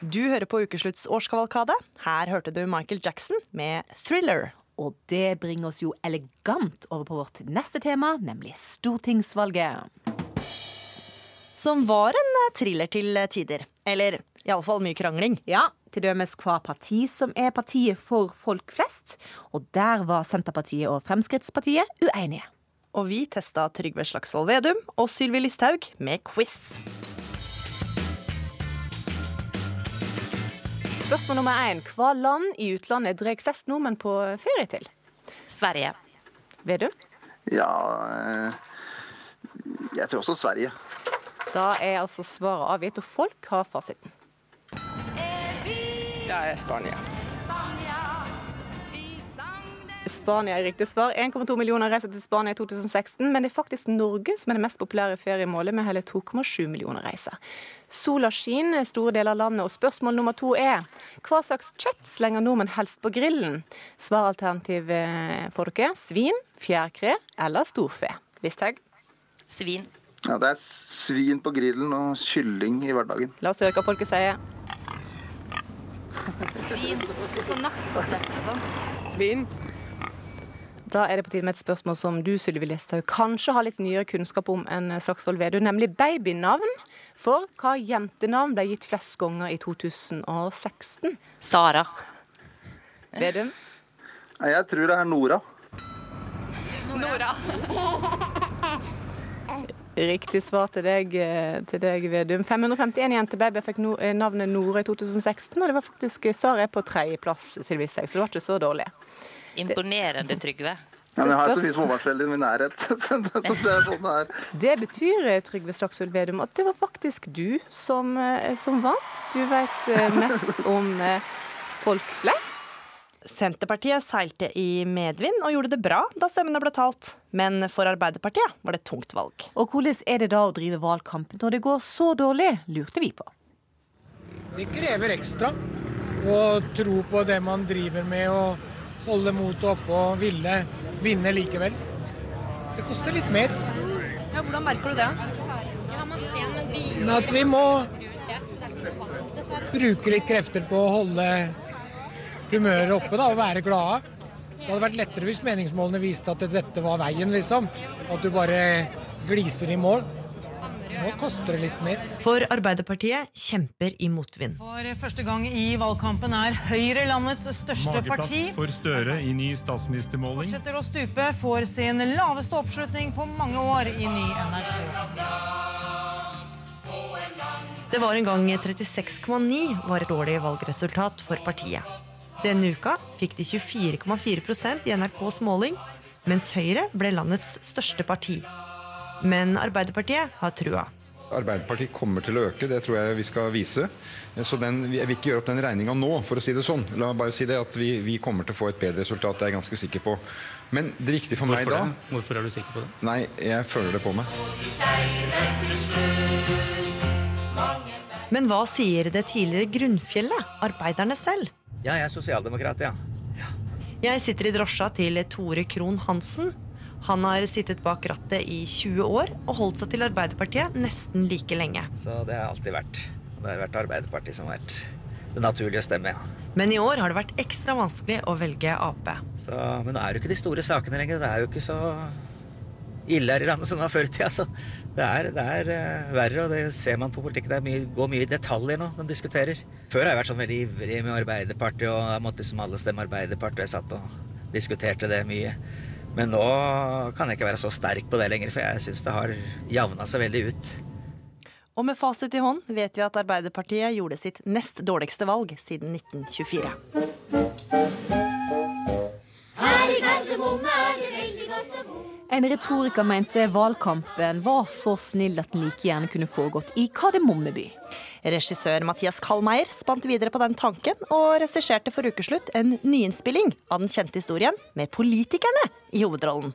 Du hører på Ukeslutts årskavalkade. Her hørte du Michael Jackson med 'Thriller'.
Og det bringer oss jo elegant over på vårt neste tema, nemlig stortingsvalget.
Som var en eh, thriller til eh, tider. Eller iallfall mye krangling.
Ja, til dømes hva parti som er partiet for folk flest. Og der var Senterpartiet og Fremskrittspartiet uenige.
Og vi testa Trygve Slagsvold Vedum og Sylvi Listhaug med quiz.
Spørsmål nummer én. Hva land i utlandet drar flest nordmenn på ferie til?
Sverige.
Vedum?
Ja eh, Jeg tror også Sverige.
Da er altså svaret avgitt, og folk har fasiten.
Det er Spania.
Spania er riktig svar. 1,2 millioner reiser til Spania i 2016, men det er faktisk Norge som er det mest populære feriemålet, med hele 2,7 millioner reiser. Sola skinner store deler av landet, og spørsmål nummer to er hva slags kjøtt slenger nordmenn helst på grillen? Svaralternativ eh, får dere svin, fjærkre eller storfe. Listhaug?
Svin.
Ja, Det er svin på grillen og kylling i hverdagen.
La oss høre hva folket sier.
Svin. Sånn nakkekoteletter og sånn.
Svin. Da er det på tide med et spørsmål som du, Sylvi Listhaug, kanskje har litt nyere kunnskap om enn Slagsvold Vedum, nemlig babynavn. For hva jentenavn ble gitt flest ganger i 2016?
Sara.
Vedum?
Jeg tror det er Nora.
Nora.
Riktig svar til deg, eh, til deg Vedum. 551 jentebabyer fikk no, eh, navnet Nora i 2016, og det var faktisk Sara er på tredjeplass, Sylvi Listhaug, så det var ikke så dårlig.
Imponerende, Trygve.
Ja, men jeg har så mye småbarnsforeldre i min nærhet. Så det er sånn det er.
Det betyr, eh, Trygve Slagsvold Vedum, at det var faktisk du som, eh, som vant. Du vet eh, mest om folk flest.
Senterpartiet seilte i medvind og gjorde det bra da stemmene ble talt. Men for Arbeiderpartiet var det et tungt valg.
Og hvordan er det da å drive valgkamp når det går så dårlig, lurte vi på.
Det krever ekstra å tro på det man driver med og holde motet oppe og ville vinne likevel. Det koster litt mer.
Ja, hvordan merker du det?
At vi må bruke litt krefter på å holde humøret oppe da, og være glade. Det hadde vært lettere hvis meningsmålene viste at dette var veien, liksom. At du bare gliser i mål. Nå koster det litt mer.
For Arbeiderpartiet kjemper i motvind.
For første gang i valgkampen er Høyre landets største parti.
Mageplass for Støre i ny statsministermåling.
Fortsetter å stupe, får sin laveste oppslutning på mange år i ny NRK.
Det var en gang 36,9 var et dårlig valgresultat for partiet. Denne uka fikk de 24,4% i NRKs måling, mens Høyre ble landets største parti. Men Arbeiderpartiet har trua.
Arbeiderpartiet kommer til å øke, det tror jeg vi skal vise. Så den, jeg vil ikke gjøre opp den regninga nå, for å si det sånn. La meg bare si det at vi, vi kommer til å få et bedre resultat, det er jeg ganske sikker på. Men det viktige for meg da
det? Hvorfor er du sikker på det?
Nei, jeg føler det på meg.
Men hva sier det tidligere grunnfjellet, arbeiderne selv?
Ja, jeg er sosialdemokrat, ja.
Jeg sitter i drosja til Tore Krohn Hansen. Han har sittet bak rattet i 20 år og holdt seg til Arbeiderpartiet nesten like lenge.
Så det har alltid vært. Det har vært Arbeiderpartiet som har vært det naturlige stemme, ja.
Men i år har det vært ekstra vanskelig å velge Ap.
Så, men nå er det jo ikke de store sakene lenger. Det er jo ikke så ille her i landet som det var før i tida. Så det er, det er uh, verre, og det ser man på politikken. Det er mye, går mye i detaljer nå, de diskuterer. Før har jeg vært sånn veldig ivrig med Arbeiderpartiet, og jeg måtte som alle stemme Arbeiderpartiet. Jeg satt og diskuterte det mye. Men nå kan jeg ikke være så sterk på det lenger, for jeg syns det har javna seg veldig ut.
Og med fasit i hånd vet vi at Arbeiderpartiet gjorde sitt nest dårligste valg siden 1924.
Her i Gardermoen er det veldig godt å bo.
En retoriker mente valgkampen var så snill at den like gjerne kunne foregått i Kardemommeby.
Regissør Mathias Kallmeier spant videre på den tanken, og regisserte for ukeslutt en nyinnspilling av den kjente historien med politikerne i hovedrollen.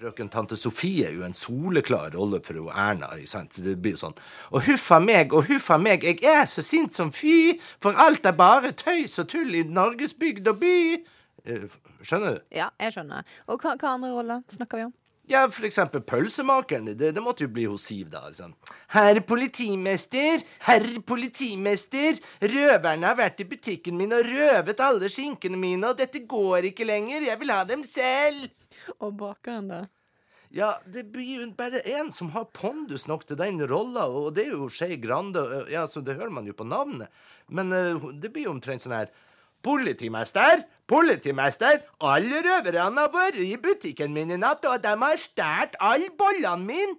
Frøken tante Sofie er jo en soleklar rolle for hun Erna. sant? Det blir jo sånn Og huffa meg og huffa meg, jeg er så sint som fy, for alt er bare tøys og tull i Norges bygd og by. Eh, Skjønner du?
Ja, jeg skjønner. Og hva, hva andre roller snakker vi om?
Ja, for eksempel pølsemakeren. Det, det måtte jo bli hos Siv, da. Sånn. Herr politimester, herr politimester, røverne har vært i butikken min og røvet alle skinkene mine, og dette går ikke lenger, jeg vil ha dem selv.
Og bakeren, da?
Ja, det blir jo bare én som har pondus nok til den rolla, og det er jo Skei Grande. Ja, så det hører man jo på navnet. Men uh, det blir jo omtrent sånn her Politimester! Politimester! Alle røverne har vært i butikken min i natt, og de har stjålet alle bollene mine!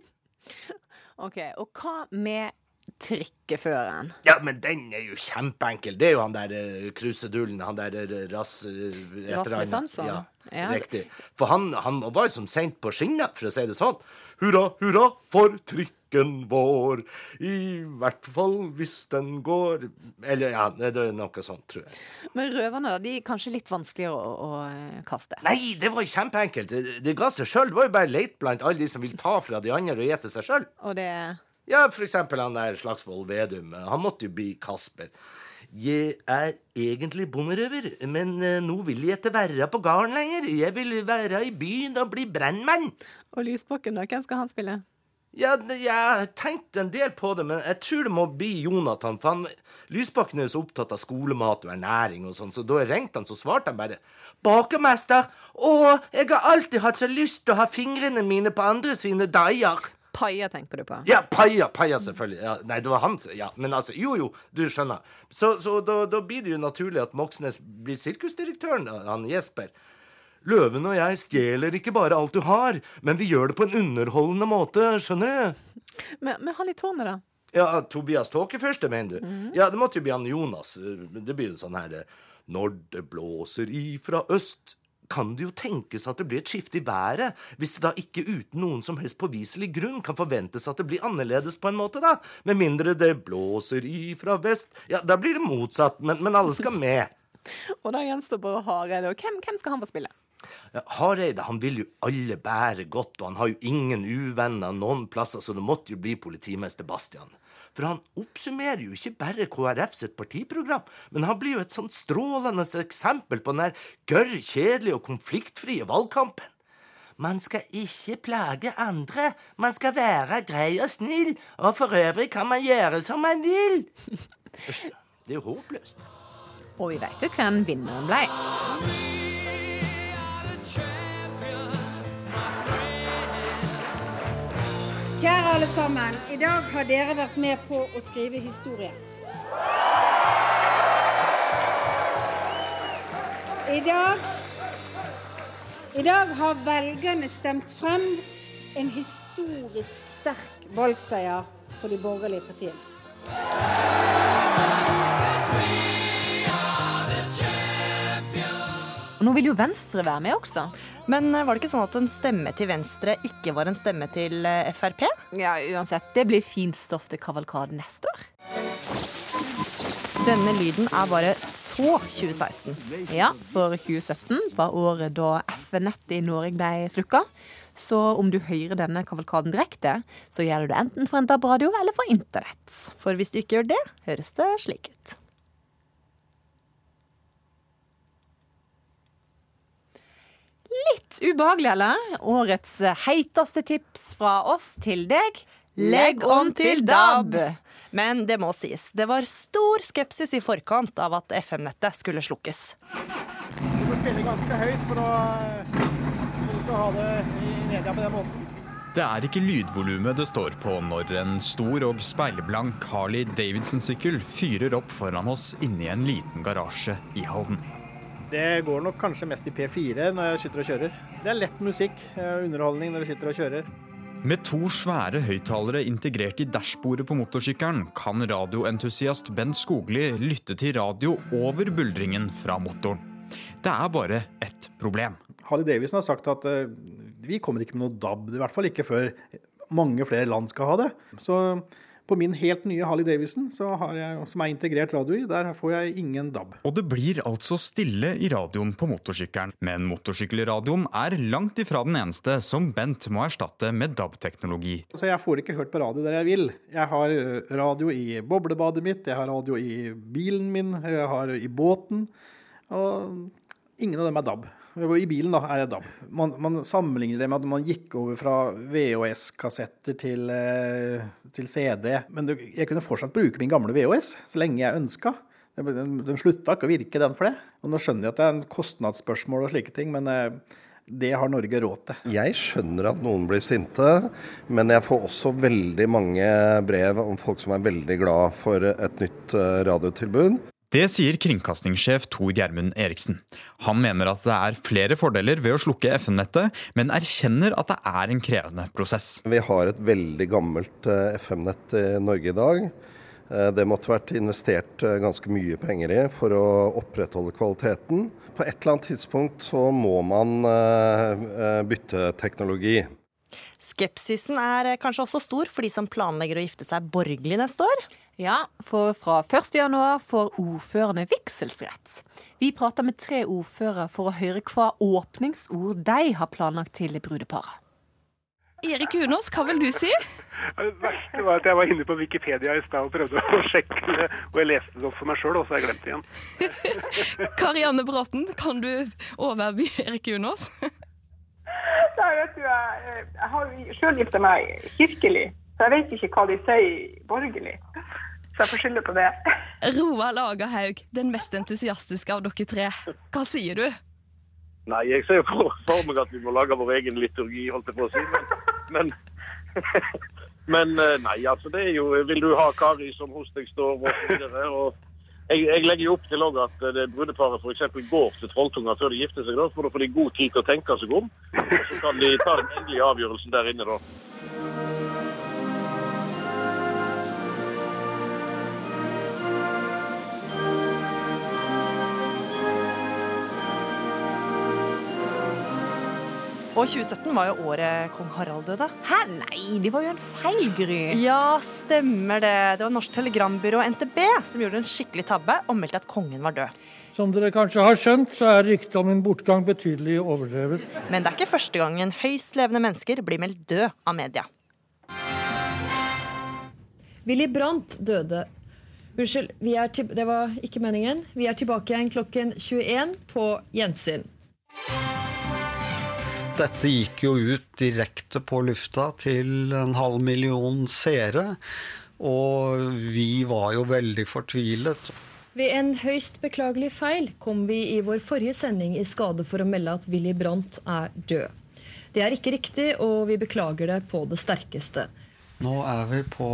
Ok, Og hva med trikkeføreren?
Ja, men den er jo kjempeenkel. Det er jo han der uh, krusedullen, han der uh, rass... Uh,
Rasmus. Hansson?
Ja,
Ja.
riktig. For han, han var jo som sendt på skinner, for å si det sånn. Hurra, hurra for trikken vår, i hvert fall hvis den går Eller ja, det er noe sånt, tror jeg.
Men røverne de er kanskje litt vanskeligere å, å eh, kaste?
Nei, det var jo kjempeenkelt. Det, det ga seg sjøl. Det var jo bare leit blant alle de som vil ta fra de andre og gjete seg sjøl. Ja, for eksempel han der Slagsvold Vedum. Han måtte jo bli Kasper. Jeg er egentlig bonderøver, men eh, nå vil jeg ikke være på gården lenger. Jeg vil være i byen og bli brannmann.
Og Lysbakken, da? Hvem skal han spille?
Ja, jeg tenkte en del på det, men jeg tror det må bli Jonathan. For han, Lysbakken er jo så opptatt av skolemat og ernæring og sånn, så da jeg ringte han, så svarte han bare Bakermester, å, jeg har alltid hatt så lyst til å ha fingrene mine på andre sine deier.
Paia tenker du på?
Ja, Paia, Paia selvfølgelig. Ja, nei, det var han Ja, men altså, jo jo, du skjønner. Så, så da, da blir det jo naturlig at Moxnes blir sirkusdirektøren, han Jesper. Løven og jeg stjeler ikke bare alt du har, men vi gjør det på en underholdende måte, skjønner du?
Men, men han i tårnet, da?
Ja, Tobias Tåkefyrste, mener du? Ja, det måtte jo bli han Jonas. Det blir jo sånn her Når det blåser ifra øst, kan det jo tenkes at det blir et skifte i været, hvis det da ikke uten noen som helst påviselig grunn kan forventes at det blir annerledes på en måte, da. Med mindre det blåser ifra vest. Ja, da blir det motsatt, men, men alle skal med.
Og da gjenstår bare Hareide. Og hvem, hvem skal han få spille?
Hareide han vil jo alle bære godt, og han har jo ingen uvenner noen plasser, så det måtte jo bli politimester Bastian. For han oppsummerer jo ikke bare KrF sitt partiprogram, men han blir jo et sånt strålende eksempel på den der gørr kjedelige og konfliktfrie valgkampen. Man skal ikke plage andre, man skal være grei og snill, og for øvrig kan man gjøre som man vil. Det er jo håpløst.
Og vi vet jo hvem vinneren ble.
Kjære alle sammen. I dag har dere vært med på å skrive historie. I dag I dag har velgerne stemt frem en historisk sterk valgseier for de borgerlige partiene.
Og nå vil jo Venstre være med også.
Men eh, var det ikke sånn at en stemme til Venstre ikke var en stemme til eh, Frp?
Ja, uansett. Det blir fint stoff til kavalkaden neste år.
Denne lyden er bare så 2016.
Ja, for 2017 var året da FN-nettet i Norge ble slukka. Så om du hører denne kavalkaden direkte, så gjør du det enten for en DAB-radio eller for internett.
For hvis du ikke gjør det, høres det slik ut.
Litt ubehagelig, eller? Årets heiteste tips fra oss til deg. Legg om til DAB!
Men det må sies, det var stor skepsis i forkant av at FM-nettet skulle slukkes.
Du må spille ganske høyt for å, for å ha det i media på den måten.
Det er ikke lydvolumet det står på når en stor og speilblank Harley Davidson-sykkel fyrer opp foran oss inni en liten garasje i Halden.
Det går nok kanskje mest i P4 når jeg sitter og kjører. Det er lett musikk eh, underholdning når du sitter og kjører.
Med to svære høyttalere integrert i dashbordet på motorsykkelen kan radioentusiast Bent Skogli lytte til radio over buldringen fra motoren. Det er bare ett problem.
Harley Davidson har sagt at uh, vi kommer ikke med noe DAB, i hvert fall ikke før mange flere land skal ha det. Så på min helt nye Harley Davidson, så jeg, som er integrert radio i, der får jeg ingen DAB.
Og det blir altså stille i radioen på motorsykkelen. Men motorsykkelradioen er langt ifra den eneste som Bent må erstatte med DAB-teknologi.
Så jeg får ikke hørt på radio der jeg vil. Jeg har eh, radio i boblebadet mitt, jeg har radio i bilen min, jeg har i båten. Og ingen av dem er DAB. I bilen da er det DAB. Man, man sammenligner det med at man gikk over fra VHS-kassetter til, eh, til CD. Men det, jeg kunne fortsatt bruke min gamle VHS så lenge jeg ønska. De, slutta ikke å virke, den for det. Og nå skjønner jeg at det er en kostnadsspørsmål og slike ting, men eh, Det har Norge råd til.
Jeg skjønner at noen blir sinte, men jeg får også veldig mange brev om folk som er veldig glad for et nytt eh, radiotilbud.
Det sier kringkastingssjef Tor Gjermund Eriksen. Han mener at det er flere fordeler ved å slukke FM-nettet, men erkjenner at det er en krevende prosess.
Vi har et veldig gammelt eh, FM-nett i Norge i dag. Eh, Det måtte vært investert eh, ganske mye penger i for å opprettholde kvaliteten. På et eller annet tidspunkt så må man bytte teknologi.
Skepsisen er kanskje også stor for de som planlegger å gifte seg borgerlig neste år?
Ja, for fra 1. januar får ordførerne vigselsrett. Vi prater med tre ordførere for å høre hva åpningsord de har planlagt til brudeparet.
Erik Unås, hva vil du si?
Det verste var at jeg var inne på Wikipedia i stad og prøvde å sjekke det, og jeg leste det opp for meg sjøl, og så har jeg glemt det igjen.
Karianne Bråten, kan du overby Erik Unås?
Nei, vet du, jeg, jeg har sjøl gifta meg kirkelig, så jeg vet ikke hva de sier borgerlig. Så jeg får skylde på det.
Roald Lagerhaug, den mest entusiastiske av dere tre. Hva sier du?
Nei, jeg ser jo for, meg at vi må lage vår egen liturgi, holdt jeg på å si. Men, men, men eh, nei, altså det er jo Vil du ha Kari som hos deg står, og så videre. Og jeg, jeg legger jo opp til også at eh, det brudeparet f.eks. går til Trolltunga før de gifter seg. da, For da får de god tid til å tenke seg om. Og så kan de ta den endelige avgjørelsen der inne, da.
Og 2017 var jo året kong Harald døde.
Hæ? Nei, det var jo en feil, Gry.
Ja, stemmer det. Det var Norsk Telegrambyrå NTB som gjorde en skikkelig tabbe og meldte at kongen var død.
Som dere kanskje har skjønt, så er ryktet om min bortgang betydelig overdrevet.
Men det er ikke første gangen høyst levende mennesker blir meldt død av media.
Willy Brandt døde. Unnskyld, vi er til, det var ikke meningen. Vi er tilbake igjen klokken 21 på gjensyn.
Dette gikk jo ut direkte på lufta til en halv million seere. Og vi var jo veldig fortvilet.
Ved en høyst beklagelig feil kom vi i vår forrige sending i skade for å melde at Willy Brandt er død. Det er ikke riktig, og vi beklager det på det sterkeste.
Nå er vi på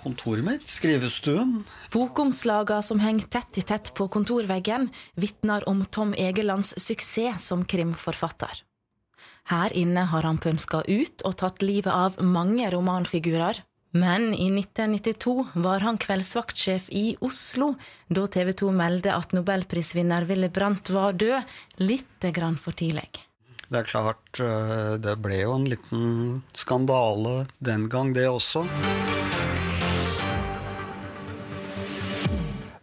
kontoret mitt, skrivestuen.
Bokomslagene som henger tett i tett på kontorveggen, vitner om Tom Egelands suksess som krimforfatter. Her inne har han pønska ut og tatt livet av mange romanfigurer. Men i 1992 var han kveldsvaktsjef i Oslo, da TV 2 meldte at nobelprisvinner Willy Brandt var død, litt grann for tidlig.
Det er klart, eh, det ble jo en liten skandale den gang, det også.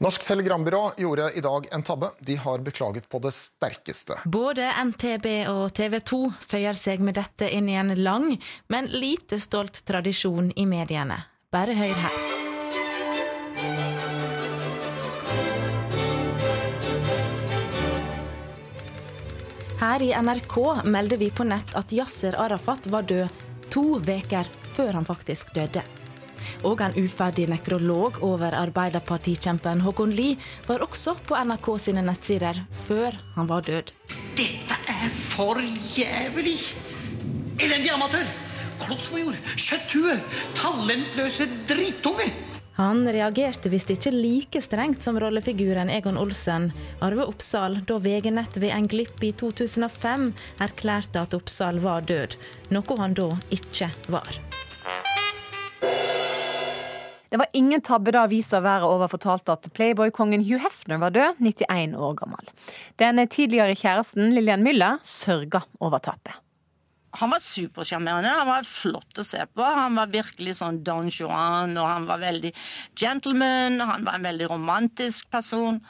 Norsk Telegrambyrå gjorde i dag en tabbe. De har beklaget på det sterkeste.
Både NTB og TV 2 føyer seg med dette inn i en lang, men lite stolt tradisjon i mediene. Bare hør her. Her i NRK melder vi på nett at Yasser Arafat var død to uker før han faktisk døde. Og en uferdig nekrolog over arbeiderpartikjempen Håkon Lie var også på NRK sine nettsider før han var død.
Dette er for jævlig! Elendig amatør! Klossmajor! Kjøtthue! Talentløse drittunge!
Han reagerte visst ikke like strengt som rollefiguren Egon Olsen, Arve Oppsal, da VG Nett ved en glipp i 2005 erklærte at Oppsal var død, noe han da ikke var.
Det var ingen tabbe da avisa Været Over fortalte at Playboy-kongen Hugh Hefner var død, 91 år gammel. Den tidligere kjæresten Lillian Müller sørga over tapet.
Han var supersjarmerende. Han var flott å se på. Han var virkelig sånn Don Juan, og han var veldig gentleman. Han var en veldig romantisk person.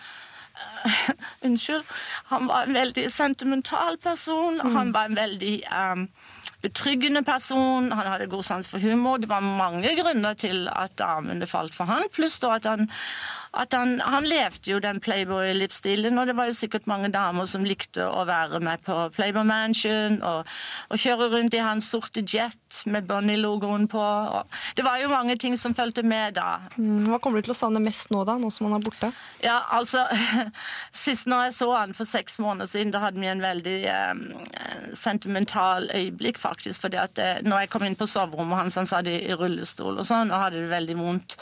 Uh, unnskyld. Han var en veldig sentimental person.
Mm.
Han var en veldig um, betryggende person. Han hadde god sans for humor. Det var mange grunner til at damene falt for han, pluss da at han at han, han levde jo den Playboy-livsstilen, og det var jo sikkert mange damer som likte å være med på Playboy Mansion og, og kjøre rundt i hans sorte jet med Bunny-logoen på. Det var jo mange ting som fulgte med da.
Mm, hva kommer du til å savne mest nå, da, nå som han er borte?
Ja, altså Sist når jeg så han for seks måneder siden, da hadde vi en veldig um, sentimental øyeblikk, faktisk. fordi at uh, når jeg kom inn på soverommet hans, han satt i, i rullestol og sånn, og hadde det veldig vondt,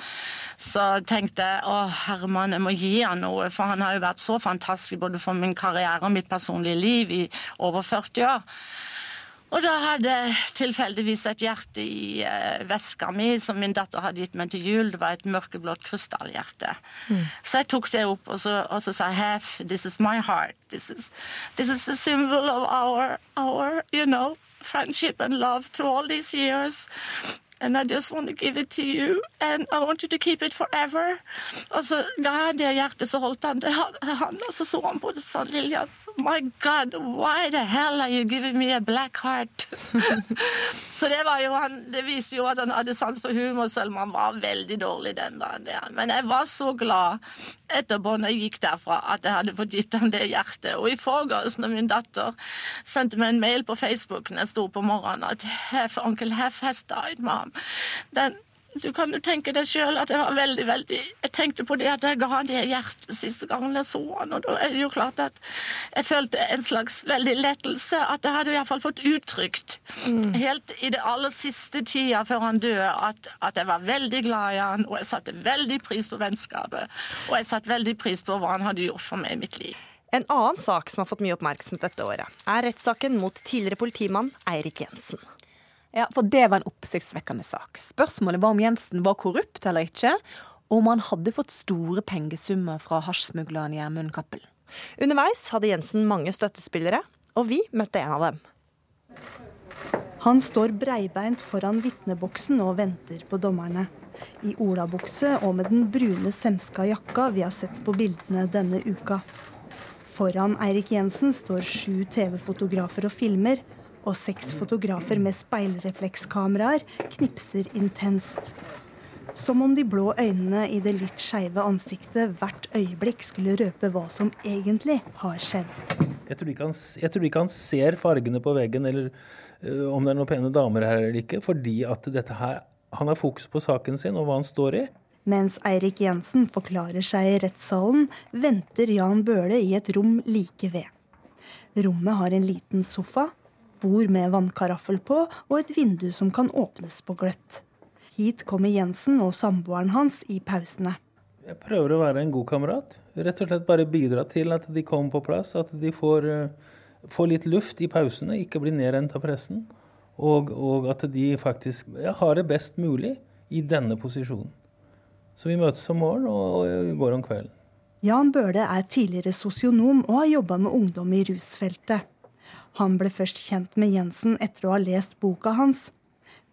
så tenkte jeg å Herman, jeg må gi han noe, for han har jo vært så fantastisk både for min karriere og mitt personlige liv i over 40 år. Og da hadde jeg tilfeldigvis et hjerte i uh, veska mi som min datter hadde gitt meg til jul. Det var et mørkeblått krystallhjerte. Mm. Så jeg tok det opp og så, og så sa Half, this is my heart. This is, this is the symbol of our, our, you know, friendship and love through all these years. And I just want to give it to you, and I want you to keep it forever. Og så ga jeg det hjertet, så holdt han det, han, og så så han på det sånn, Lillian, My God, why the hell are you giving me a black heart? så det jo han, det viser jo at han hadde sans for humor, selv om han var veldig dårlig den dagen. Der. Men jeg var så glad etterpå når jeg gikk derfra, at jeg hadde fått gitt han det hjertet. Og i forgårs, når min datter sendte meg en mail på Facebook når jeg sto på morgenen at onkel Hef has died, mom. Den, du kan jo tenke deg sjøl at jeg var veldig, veldig Jeg tenkte på det at jeg ga han det hjertet siste gangen jeg så han, og da er det jo klart at jeg følte en slags veldig lettelse. At jeg hadde iallfall fått uttrykt mm. helt i det aller siste tida før han døde, at, at, jeg var veldig glad i han, og jeg satte veldig pris på vennskapet. Og jeg satte veldig pris på hva han hadde gjort for meg i mitt liv.
En annen sak som har fått mye oppmerksomhet dette året, er rettssaken mot tidligere politimann Eirik Jensen.
Ja, for det var en oppsiktsvekkende sak. Spørsmålet var om Jensen var korrupt eller ikke, og om han hadde fått store pengesummer fra hasjsmugleren Gjermund Cappelen.
Underveis hadde Jensen mange støttespillere, og vi møtte en av dem.
Han står breibeint foran vitneboksen og venter på dommerne. I olabukse og med den brune semska jakka vi har sett på bildene denne uka. Foran Eirik Jensen står sju TV-fotografer og filmer, og seks fotografer med speilreflekskameraer knipser intenst. Som om de blå øynene i det litt skeive ansiktet hvert øyeblikk skulle røpe hva som egentlig har skjedd.
Jeg tror ikke han, tror ikke han ser fargene på veggen eller uh, om det er noen pene damer her eller ikke, fordi at dette her, han har fokus på saken sin og hva han står i.
Mens Eirik Jensen forklarer seg i rettssalen, venter Jan Bøhle i et rom like ved. Rommet har en liten sofa, bord med vannkaraffel på og et vindu som kan åpnes på gløtt. Hit kommer Jensen og samboeren hans i pausene.
Jeg prøver å være en god kamerat. Rett og slett bare bidra til at de kommer på plass. At de får, uh, får litt luft i pausene, ikke blir nedrent av pressen. Og, og at de faktisk ja, har det best mulig i denne posisjonen. Så vi møtes om morgenen og, og går om kvelden.
Jan Bøhle er tidligere sosionom og har jobba med ungdom i rusfeltet. Han ble først kjent med Jensen etter å ha lest boka hans.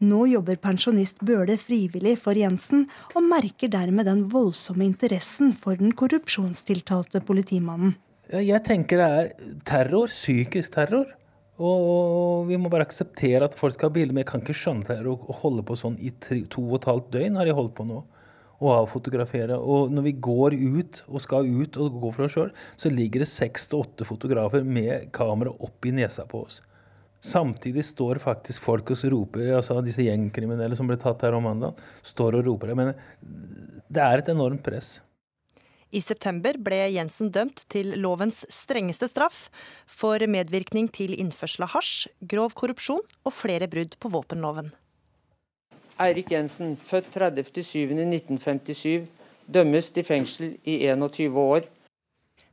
Nå jobber pensjonist Bøhle frivillig for Jensen, og merker dermed den voldsomme interessen for den korrupsjonstiltalte politimannen.
Jeg tenker det er terror, psykisk terror. Og vi må bare akseptere at folk skal ha bilder. Men jeg kan ikke skjønne det å holde på sånn i to og et halvt døgn, har jeg holdt på nå å avfotografere. Og når vi går ut og skal ut og gå for oss sjøl, så ligger det seks til åtte fotografer med kamera opp i nesa på oss. Samtidig står faktisk folk og roper, altså disse gjengkriminelle som ble tatt her om mandag, står og roper. Jeg mener, det er et enormt press.
I september ble Jensen dømt til lovens strengeste straff for medvirkning til innførsel av hasj, grov korrupsjon og flere brudd på våpenloven.
Eirik Jensen, født 30.07.1957, dømmes til fengsel i 21 år.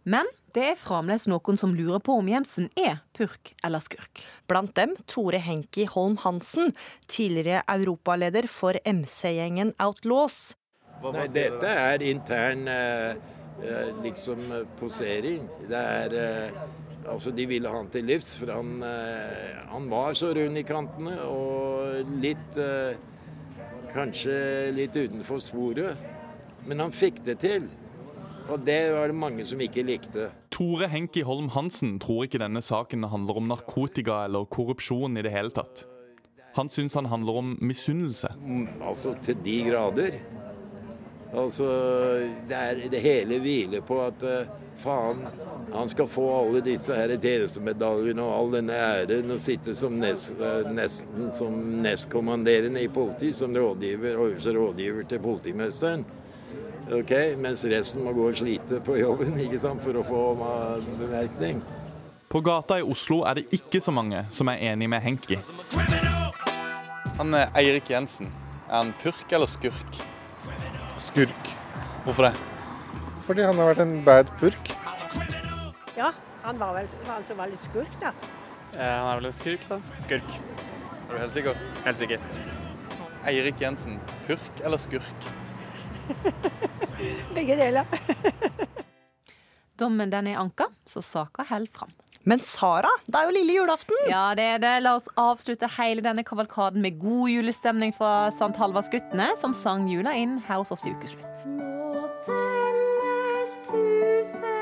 Men det er fremdeles noen som lurer på om Jensen er purk eller skurk.
Blant dem Tore Henki Holm Hansen, tidligere europaleder for MC-gjengen Outlaws.
Nei, dette er intern eh, eh, liksom posering. Det er eh, Altså, De ville han til livs, for han, han var så rund i kantene og litt Kanskje litt utenfor sporet. Men han fikk det til. Og det var det mange som ikke likte.
Tore Henki Holm Hansen tror ikke denne saken handler om narkotika eller korrupsjon i det hele tatt. Han syns han handler om misunnelse.
Mm, altså til de grader.
Altså, det, er, det hele hviler på at eh, faen, han skal få alle disse her tjenestemedaljene og all denne æren og sitte som nest, eh, nesten som nestkommanderende i politiet, som rådgiver, øverste rådgiver til politimesteren. Ok, Mens resten må gå og slite på jobben ikke sant, for å få eh, bemerkning.
På gata i Oslo er det ikke så mange som er enig med Henki. Han er Eirik Jensen. Er han purk eller skurk?
Skurk.
Hvorfor det?
Fordi han har vært en bad purk.
Ja, han var vel han som var litt skurk, da.
han er vel en skurk, da. Skurk.
Er du helt sikker?
Helt sikker.
Eirik Jensen. Purk eller skurk?
Begge deler.
Dommen den er anka, så saka holder fram.
Men Sara, det er jo lille julaften!
Ja, det er det. La oss avslutte hele denne kavalkaden med god julestemning fra St. Halvardsguttene, som sang jula inn her hos oss i Ukeslutt.
Over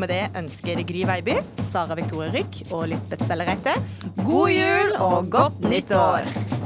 Og med det ønsker Gry Veiby
Sara Victoria Rykk og Lisbeth Sellereite god jul og godt nyttår!